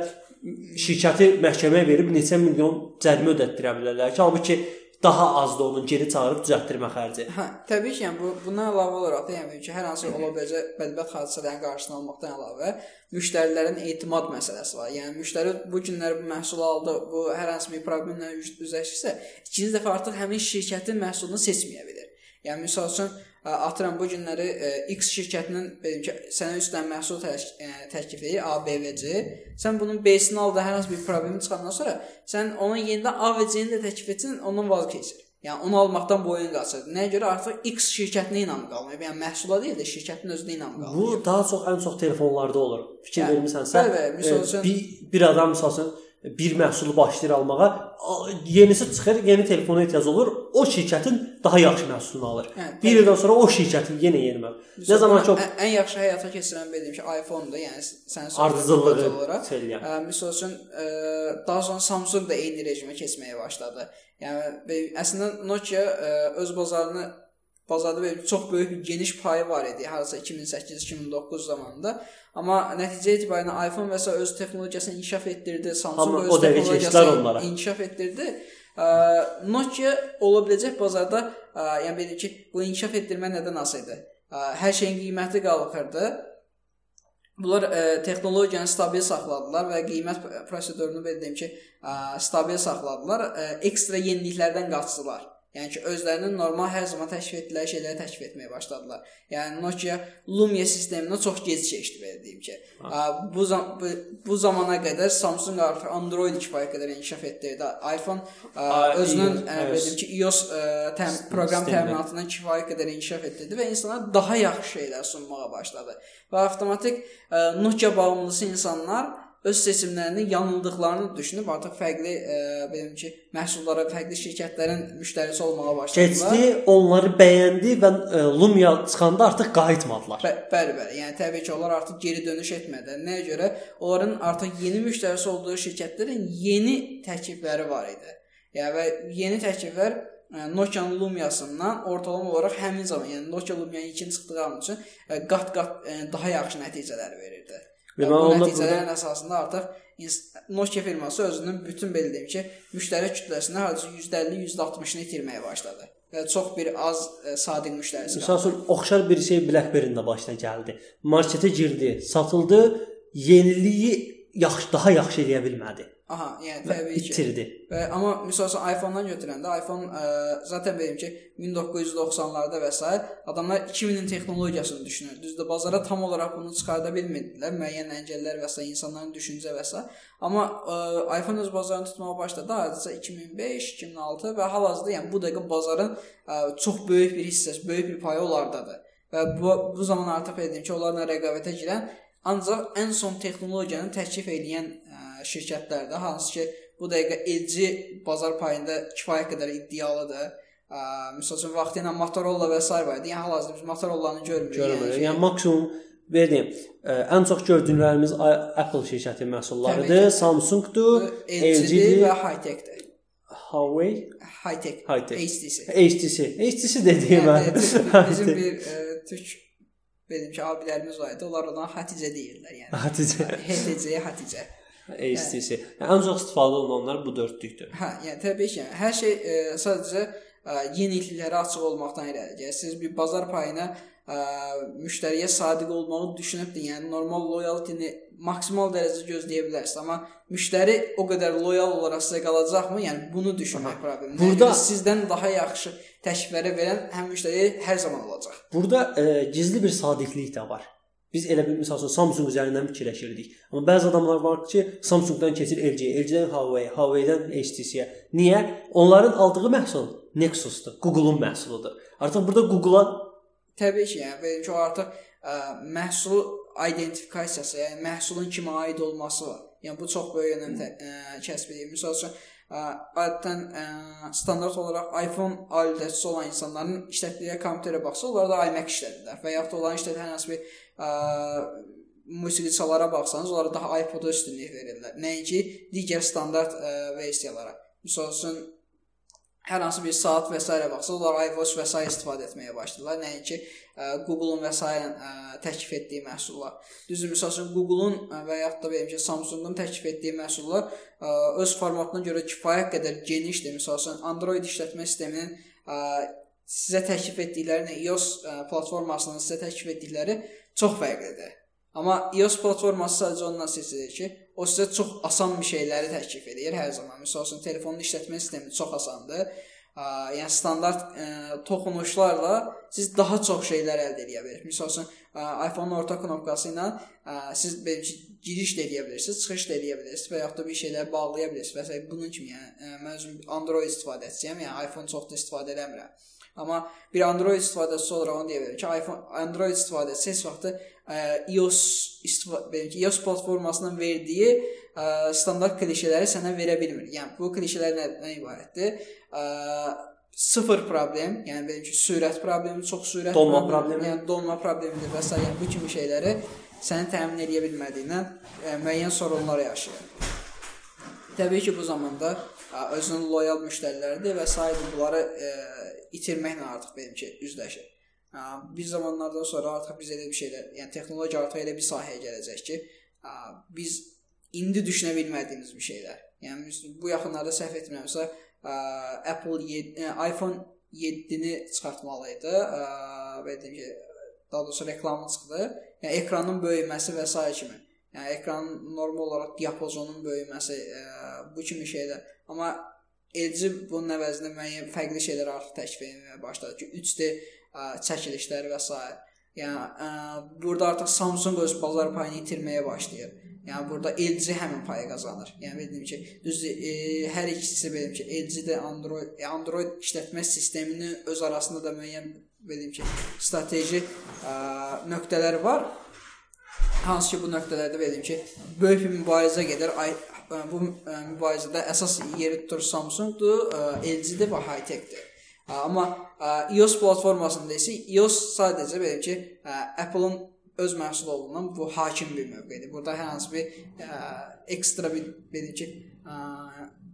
şirkəti məhkəməyə verib neçə milyon cərimə ödətdirə bilərlər ki, halbuki daha az da onun geri çağırıb düzəltdirmə xərci. Hə, təbii ki, yəni bu bundan əlavə olaraq da yəni ki, hər hansı ola biləcək bədbəxt hadisələrin qarşısını almaqdan əlavə müştərilərin etimad məsələsi var. Yəni müştəri bu günlər bu məhsulu aldı, bu hər hansı bir problemlə üz- üzləşirsə, ikinci dəfə artıq həmin şirkətin məhsulunu seçməyə bilər. Yəni məsəl üçün atıram bu günləri X şirkətinin belə ki, sənə üstdən məhsul təş- ə, təklif edir ABVC. Sən bunun B-sini al da hər hansı bir problemi çıxandan sonra sən ona yenidən A və C-ni də təklif etsən, ondan vaz keçir. Yəni onu almaqdan boyun qaçır. Nəyə görə artıq X şirkətinə inam qalmayıb. Yəni məhsula deyil də şirkətin özünə inam qalmayıb. Bu daha çox ən çox telefonlarda olur. Fikir Hə, vermisənsə, bəli, bəli, e, bir bir adam məsəl üçün bir məhsulu başlayır almağa, yenisi çıxır, yeni telefona ehtiyac olur, o şirkətin daha yaxşı məhsulunu alır. Hə, bir ildən sonra o şirkətin yenə yeni məhsul. Nə zaman ki ən, ən yaxşı həyata keçirən bildim ki, iPhone-dur. Yəni sən Ardıcıllığı. Ə, misal üçün ə, daha sonra Samsung da eyni rejimə keçməyə başladı. Yəni əslində Nokia ə, öz bazarını bazarda belə çox böyük bir geniş payı var idi, harasa 2008-2009 zamanında. Amma nəticə etibarilə iPhone və öz texnologiyasını inkişaf etdirdi, Samsung Amma öz texnologiyasını inkişaf etdirdi. Ə, Nokia ola biləcək bazarda, ə, yəni belə ki, bu inkişaf etdirmə nədən asılı idi? Ə, Hər şeyin qiyməti qalxırdı. Bunlar ə, texnologiyanı stabil saxladılar və qiymət prosedurunu belə deyim ki, ə, stabil saxladılar. Ə, ekstra yeniliklərdən qaçdılar. Yəni ki, özlərinin normal hər zaman təklif etdikləri şeyləri təklif etməyə başladılar. Yəni Nokia Lumia sisteminə çox gec keçdi belə deyim ki. Ə, bu, zam bu, bu zamana qədər Samsung artıq Android kifayət qədər inkişaf etdirdi. iPhone ə, özünün ə, belə deyim ki, iOS ə, təm, proqram təminatından kifayət qədər inkişaf etdirdi və insanlara daha yaxşı şeylər sunmağa başladı. Və avtomatik ə, Nokia bağımlısı insanlar öz seçimlərini yanıldıqlarını düşünüb artıq fərqli ə, belə ki, məhsullara, fərqli şirkətlərin müştərisi olmağa başladılar. keçdi, onları bəyəndi və e, Lumia çıxanda artıq qayıtmadılar. Bə bəli, bəli. Yəni təbii ki, onlar artıq geri dönüş etmədi. Nəyə görə? Onların artıq yeni müştərisi olduğu şirkətlərin yeni təklifləri var idi. Yəni və yeni təkliflər ə, Nokia-nın Lumia-sından ortalama olaraq həmin zaman, yəni Nokia Lumia 2 çıxdığı an üçün ə, qat-qat ə, daha yaxşı nəticələr verirdi. Və mən bu nəticələrin əsasında artıq Nokia firması özünün bütün belə deyim ki, müştəri kütləsində hardasa %50-%60-ını itirməyə başladı. Və çox bir az ə, sadiq müştərisi. Məsəl üçün oxşar bir şey BlackBerry-də başına gəldi. Marketə girdi, satıldı, yeniliyi yaxşı daha yaxşı eləyə bilmədi. Aha, yəni təbii ki. itirdi. Və amma üçün iPhone-dan götürəndə iPhone ə, zaten deyim ki 1990-larda və s. adamlar 2000-in texnologiyasını düşünür. Düzdür, bazara tam olaraq bunu çıxarda bilmirdilər. Müəyyən əngəllər və s. insanların düşüncə və s. Amma ə, iPhone öz bazarını tutmağa başladı hardasa 2005, 2006 və hal-hazırda yəni bu dəqiqə bazarın ə, çox böyük bir hissəsi, böyük bir payı onlardadır. Və bu bu zaman artıq dedim ki, onlarla rəqabətə girən ancaq ən son texnologiyanı təklif edən ə, şirkətlərdir, hansı ki bu dəqiqə LG bazar payında kifayət qədər iddialıdır. Ə, Məsəl üçün vaxtı ilə Motorola və s. var idi. Yəni hal-hazırda biz Motorolanı görmürük. Görmürük. ki, Yəni maksimum verdim. Ən çox gördüklərimiz Apple şirkəti Təbii məhsullarıdır. Samsungdur, LG-dir və Hightech-dir. Huawei, Hightech, Hightech. HTC. HTC. HTC dediyim Yəni, mən. bizim bir ə, türk benim ki abilərimiz var idi. Onlar ona Hatice deyirlər yəni. Hatice. HTC-yə Hatice. HTC. Yəni, ən çox istifadə olunanlar bu dördlükdür. Hə, yəni təbii ki, hər şey e, sadəcə e, yeniliklərə açıq olmaqdan irəli gəlir. Siz bir bazar payına ə, müştəriyə sadiq olmağı düşünüb də, yəni normal loyaltini maksimal dərəcədə gözləyə bilərsiniz, amma müştəri o qədər loyal olaraq sizə qalacaqmı? Yəni bunu düşünmək problemdir. Burada- Yəni, sizdən daha yaxşı təklifləri verən həm müştəri hər zaman olacaq. Burada e, gizli bir sadiqlik də var. Biz elə bir məsəl üçün Samsung üzərindən fikirləşirdik. Amma bəzi adamlar var ki, Samsungdan keçir LG-yə, LG-dən Huawei, Huawei-dən HTC-yə. Niyə? Onların aldığı məhsul Nexus-dur, Google-un məhsuludur. Artıq burada Google-a Təbii ki, yəni ki, artıq ə, məhsul identifikasiyası, yəni məhsulun kimə aid olması var. Yəni bu çox böyük önəm kəsb edir. Məsəl üçün ə, adətən ə, standart olaraq iPhone ailəsi olan insanların işlətdiyi kompüterə baxsa, onlar da iMac işlədirlər və yaxud da onların işlətdiyi hər hansı bir ə, musiqiçilara baxsanız, onlara daha iPod-a üstünlük verirlər. Nəinki digər standart ə, versiyalara. Məsəl üçün hər hansı bir saat və s. baxsa, onlar iWatch və s. istifadə etməyə başladılar. Nəinki Google-un və s. təklif etdiyi məhsullar. Düzdür, məsəl üçün Google-un və yaxud da belə ki, Samsung-un təklif etdiyi məhsullar ə, öz formatına görə kifayət qədər genişdir. Məsəl üçün Android işlətmə sisteminin ə, sizə təklif etdikləri iOS ə, platformasının sizə təklif etdikləri çox fərqlidir. Amma iOS platforması sadəcə ondan seçilir ki, o sizə çox asan bir şeyləri təklif edir hər zaman. Məsəl üçün telefonun işlətmə sistemi çox asandır. Yəni standart ə, toxunuşlarla siz daha çox şeylər əldə edə bilirsiniz. Məsəl üçün ə, iPhone-un orta knopkası ilə ə, siz belə giriş də edə bilirsiniz, çıxış da edə bilirsiniz və yaxud da bir şeyləri bağlaya bilirsiniz. Məsələn, bunun kimi yəni ə, mən özüm Android istifadəçisiyəm, yəni iPhone çox da istifadə eləmirəm. Amma bir Android istifadəçisi olaraq onu deyə bilərəm ki, iPhone Android istifadəçisi heç vaxt ə, iOS istifadə belə ki, iOS platformasının verdiyi ə, standart klişeləri sənə verə bilmir. Yəni bu klişelər nə, nə ibarətdir? Ə, sıfır problem, yəni belə ki, sürət problemi, çox sürət Donma problemi. yəni donma problemidir və s. yəni bu kimi şeyləri səni təmin edə bilmədiyindən ə, müəyyən sorunlar yaşayır. Təbii ki, bu zamanda özünün loyal müştəriləridir və s. bunları ə, itirməklə artıq benim ki, üzləşir. Ə, Bir zamanlardan sonra artıq biz elə bir şeylər, yəni texnologiya artıq elə bir sahəyə gələcək ki, ə, biz indi düşünə bilmədiyimiz bir şeylər. Yəni bu yaxınlarda səhv etmirəmsə, ə, Apple 7, ə, iPhone 7-ni çıxartmalı idi. Ə, və deyim ki, daha doğrusu reklamı çıxdı. Yəni ekranın böyüməsi və s. kimi. Yəni ekranın normal olaraq diapazonun böyüməsi, ə, bu kimi şeylər. Amma LG bunun əvəzində müəyyən fərqli şeylər artıq təklif etməyə başladı ki, 3D ə, çəkilişlər və s. Yəni ə, burada artıq Samsung öz bazar payını itirməyə başlayır. Yəni burada LG həmin payı qazanır. Yəni bildim ki, düzdür, e, hər ikisi bildim ki, LG də Android e, Android işlətmə sisteminin öz arasında da müəyyən bildim ki, strateji ə, nöqtələr var. Hansı ki bu nöqtələrdə bildim ki, böyük bir mübarizə gedir. Ay, ə, bu ə, mübarizədə əsas yeri tutur Samsungdur, ə, LG-dir və High-Tech-dir. Amma iOS platformasında isə iOS sadəcə belə ki, Apple-ın öz məhsulu olduğundan bu hakim bir mövqedir. Burada hər hansı bir ə, ekstra bir belə ki, ə,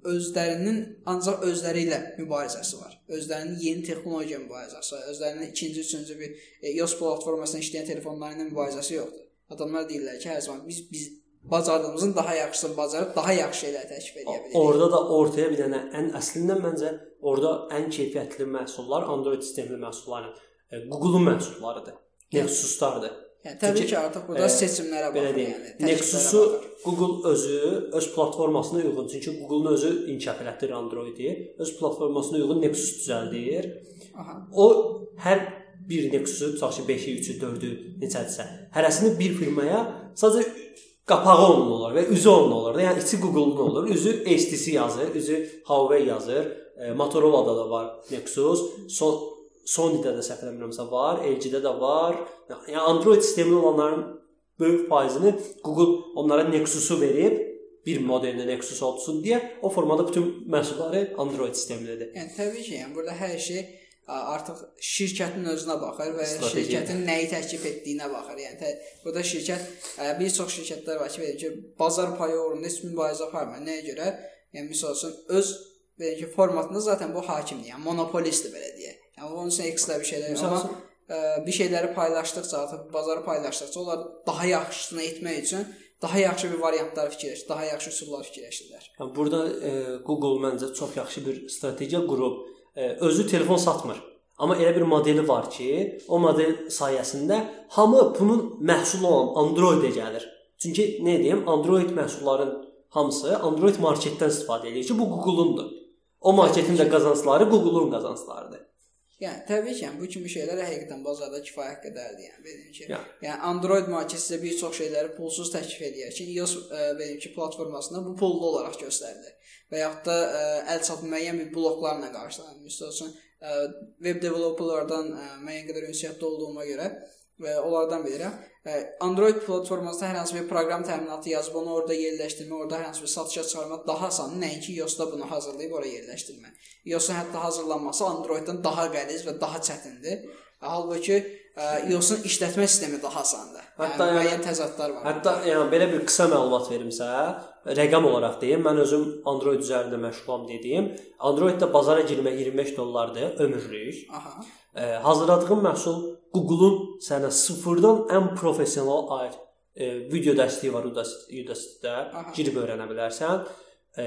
özlərinin ancaq özləri ilə mübarizəsi var. Özlərinin yeni texnologiya mübarizəsi. Özlərinin ikinci, üçüncü bir e, iOS platformasında işləyən telefonları ilə mübarizəsi yoxdur. Adamlar deyirlər ki, hər zaman biz biz bacardığımızın daha yaxşısını bacarıb daha yaxşı şeylər təklif edə bilirik. Orada da ortaya bir dənə ən əslindən məncə orada ən keyfiyyətli məhsullar Android sistemli məhsulların e, Google-un məhsullarıdır. Nexus-lardır. Yəni təbii ki, artıq burada e, seçimlərə baxır, yəni Nexus-u. Google özü öz platformasına uyğun, çünki Google-un özü inkişaf elətdirir Android-i. Öz platformasına uyğun Nexus düzəldir. Aha. O hər bir Nexus-u, tutaq ki, 5-i, 3-ü, 4-ü necədirsə, hərəsini bir firmaya sadəcə qapağı onun olur və üzü onun olur. Yəni içi Google-un olur. Üzü HTC yazır, üzü Huawei yazır. E, Motorola-da da var Nexus. Son Sony-də də səhv eləmirəmsə var, LG-də də var. Yəni Android sistemi olanların böyük faizini Google onlara Nexus-u verib bir modelində Nexus olsun deyə o formada bütün məhsulları Android sisteminədir. Yəni təbii ki, yəni burada hər şey artıq şirkətin özünə baxır və Strateji. şirkətin nəyi təklif etdiyinə baxır. Yəni tə, burada şirkət ə, bir çox şirkətlər var ki, belə ki, bazar payı uğrunda heç mübarizə aparmır. Nəyə görə? Yəni misal üçün öz belə ki, formatında zaten bu hakimdir. Yəni monopolistdir belə deyək. Yəni onun üçün ekstra bir şeylər Misal amma ə, bir şeyləri paylaşdıqca, artıq bazarı paylaşdıqca onlar daha yaxşısını etmək üçün daha yaxşı bir variantlar fikirləşir, daha yaxşı üsullar fikirləşirlər. Yəni burada e, Google məncə çox yaxşı bir strategiya qurub. E, özü telefon satmır. Amma elə bir modeli var ki, o model sayəsində hamı bunun məhsulu olan Android-ə gəlir. Çünki nə deyim, Android məhsulların hamısı Android marketdən istifadə edir ki, bu Google-undur. O marketin də qazancları Google-un qazanclarıdır. Yəni təbii ki, yəni, bu kimi şeylər həqiqətən bazarda kifayət qədərdir. Yəni belə ki, Ya. yəni Android market sizə bir çox şeyləri pulsuz təklif edir ki, iOS ə, belə ki, platformasında bu pullu olaraq göstərilir. Və yaxud da ə, əl çatı müəyyən bir bloklarla qarşılanır. Məsəl üçün ə, web developerlardan ə, müəyyən qədər ünsiyyətdə olduğuma görə və onlardan bilirəm. Ə, Android platformasında hər hansı bir proqram təminatı yazıb onu orada yerləşdirmə, orada hər hansı bir satışa çıxarmaq daha asandır, nəinki iOS-da bunu hazırlayıb ora yerləşdirmə. iOS-un hətta hazırlanması Android-dan daha qəliz və daha çətindir. Halbuki iOS-un işlətmə sistemi daha asandır. Hətta yəni, yəni- müəyyən təzadlar var. Hətta yəni belə bir qısa məlumat verimsə, rəqəm olaraq deyim, mən özüm Android üzərində məşğulam dediyim, Android-də bazara girmək 25 dollardır ömürlük. Aha. E, hazırladığım məhsul Google-un sənə sıfırdan ən professional ayır. E, video dəstəyi var Udacity- Udacity-də. Aha. Girib öyrənə bilərsən. E,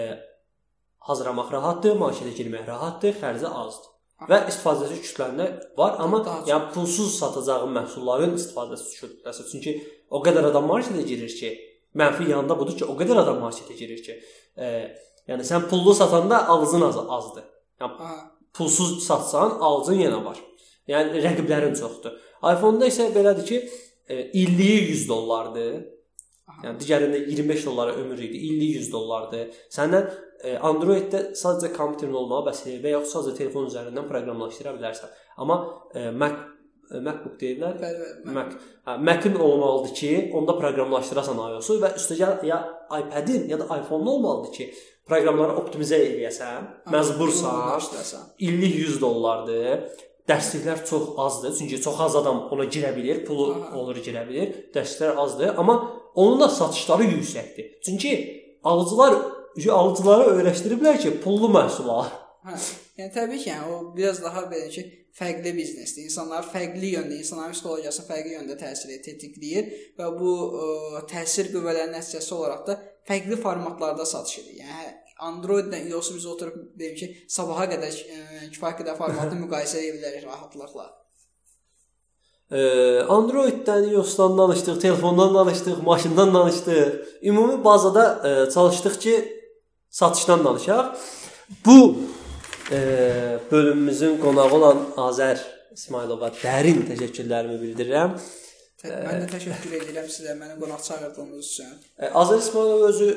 hazırlamaq rahatdır, marketə girmək rahatdır, xərci azdır. Və istifadəçi kütləndə var, amma yəni pulsuz satacağım məhsulların istifadəçi kütləsi. Çünki o qədər adam marketə girir ki, mənfi yanında budur ki, o qədər adam marketə girir ki, e, yəni sən pullu satanda alıcın az azdır. Yəni pulsuz satsan, alıcın yenə var. Yəni rəqiblərin çoxdur. iPhone-da isə belədir ki, e, illiyi 100 dollardır. Yəni digərində 25 dollara ömür idi, illik 100 dollardır. Səndən e, Android-də sadəcə kompüterin olmağı bəs və yaxud sadəcə telefon üzərindən proqramlaşdıra bilərsən. Amma e, Mac MacBook deyirlər. Bəli. Mac. Hə, Mac-in olmalıdır ki, onda proqramlaşdırasan iOS-u və üstəgəl ya iPad-in ya da iPhone-un olmalıdır ki, proqramları optimizə eləyəsən, məcbursan. İllik 100 dollardır. Dərsliklər çox azdır, çünki çox az adam ona girə bilir, pulu Aha. olur girə bilir. Dərsliklər azdır, amma onun da satışları yüksəkdir. Çünki alıcılar alıcıları öyrəşdiriblər ki, pullu məhsul al. Hə. Yəni təbii ki, yəni, o biraz daha belə ki, fərqli biznesdir. İnsanlar fərqli yöndə, insanların psixologiyasını fərqli yöndə təsir edir, tetikləyir və bu ə, təsir qüvvələrinin nəticəsi olaraq da fərqli formatlarda satış edir. Yəni Android-lə iOS-u biz oturub deyim ki, sabaha qədər ə, kifayət qədər formatı müqayisə edə bilərik rahatlıqla. Ee, Android-dən, iOS-dan danışdıq, telefondan danışdıq, maşından danışdıq. Ümumi bazada e, çalışdıq ki, satışdan danışaq. Bu e, bölümümüzün qonağı olan Azər İsmailova dərin təşəkkürlərimi bildirirəm. Mən də təşəkkür edirəm sizə məni qonaq çağırdığınız üçün. Azər İsmailov özü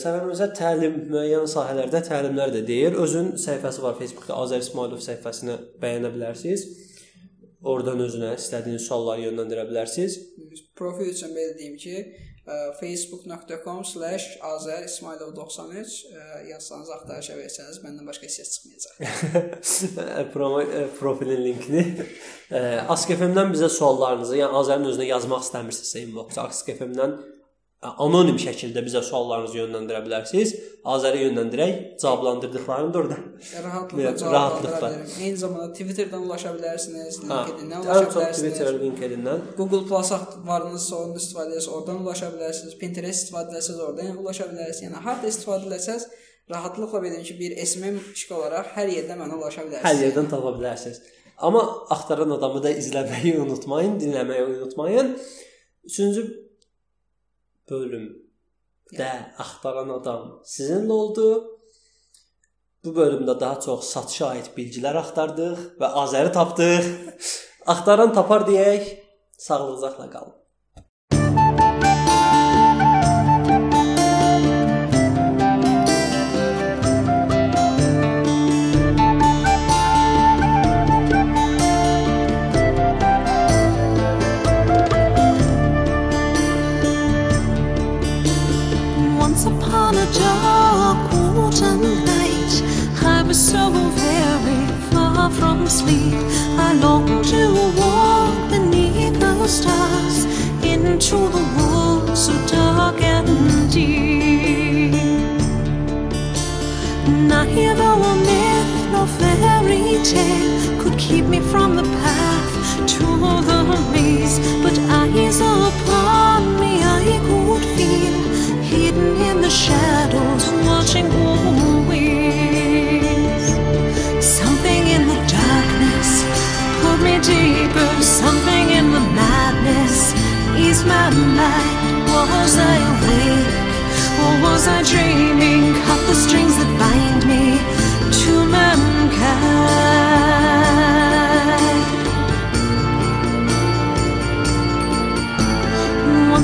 səbəbimizə təlim müəyyən sahələrdə təlimlər də deyir. Özünün səhifəsi var Facebookda Azər İsmailov səhifəsini bəyənə bilərsiniz. Oradan özünə istədiyiniz sualları yönləndirə bilərsiniz. Profil üçün belə deyim ki, ə, facebook.com/azerismailov93 yazsanız axtarışa versəniz məndən başqa heç səs çıxmayacaq. Profilin linkini. E, Ask.fm-dən bizə suallarınızı, yəni Azərin özünə yazmaq istəmirsinizsə inbox Ask.fm-dən e, anonim şəkildə bizə suallarınızı yönləndirə bilərsiniz. Azəri yönləndirək, cavablandırdıqlarını da orada. Rahatlıqla rahatlıqla. Eyni zamanda Twitterdən ulaşa bilərsiniz, LinkedIn-dən ən ulaşa çox Twitter, bilərsiniz. LinkedIn-dən. Google Plus varınızsa ondan istifadə edirsiniz, oradan ulaşa bilərsiniz. Pinterest istifadə etsəz oradan ulaşa bilərsiniz. Yəni harda istifadə etsəz rahatlıqla belə ki, bir SMM şık olaraq hər yerdə mənə ulaşa bilərsiniz. Hər yerdən tapa bilərsiniz. Amma axtaran adamı da izləməyi unutmayın, dinləməyi unutmayın. Üçüncü bölümdə axtaran adam sizinlə oldu. Bu bölümdə daha çox satışa aid bilgilər axtardıq və Azəri tapdıq. Axtaran tapar deyək. Sağlıcaqla qalın. could keep me from the path to the maze, but eyes upon me I could feel hidden in the shadows, watching all ways. Something in the darkness pulled me deeper, something in the madness eased my mind. Was I awake or was I dreaming? Cut the string.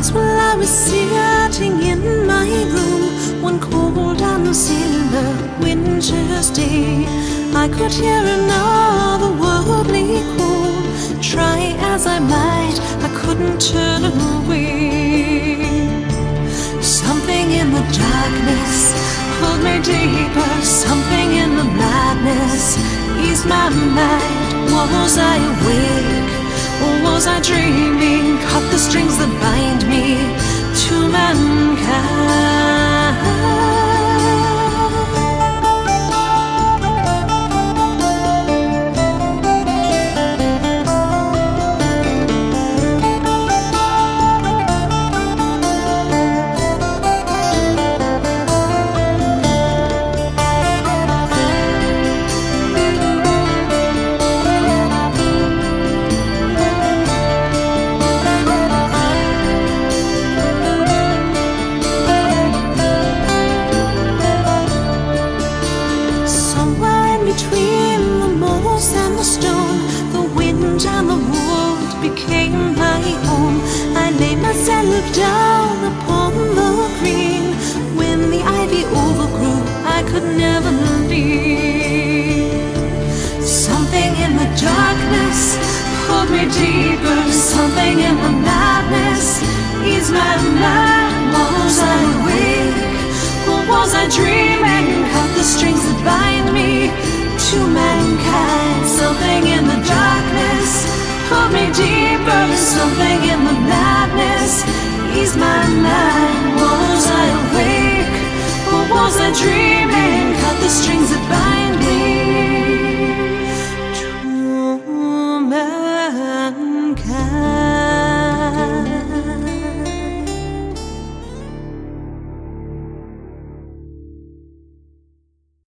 While I was sitting in my room one cold silver winter's day. I could hear another worldly call. Try as I might, I couldn't turn away. Something in the darkness pulled me deeper. Something in the madness eased my mind. Was I awake or was I dreaming?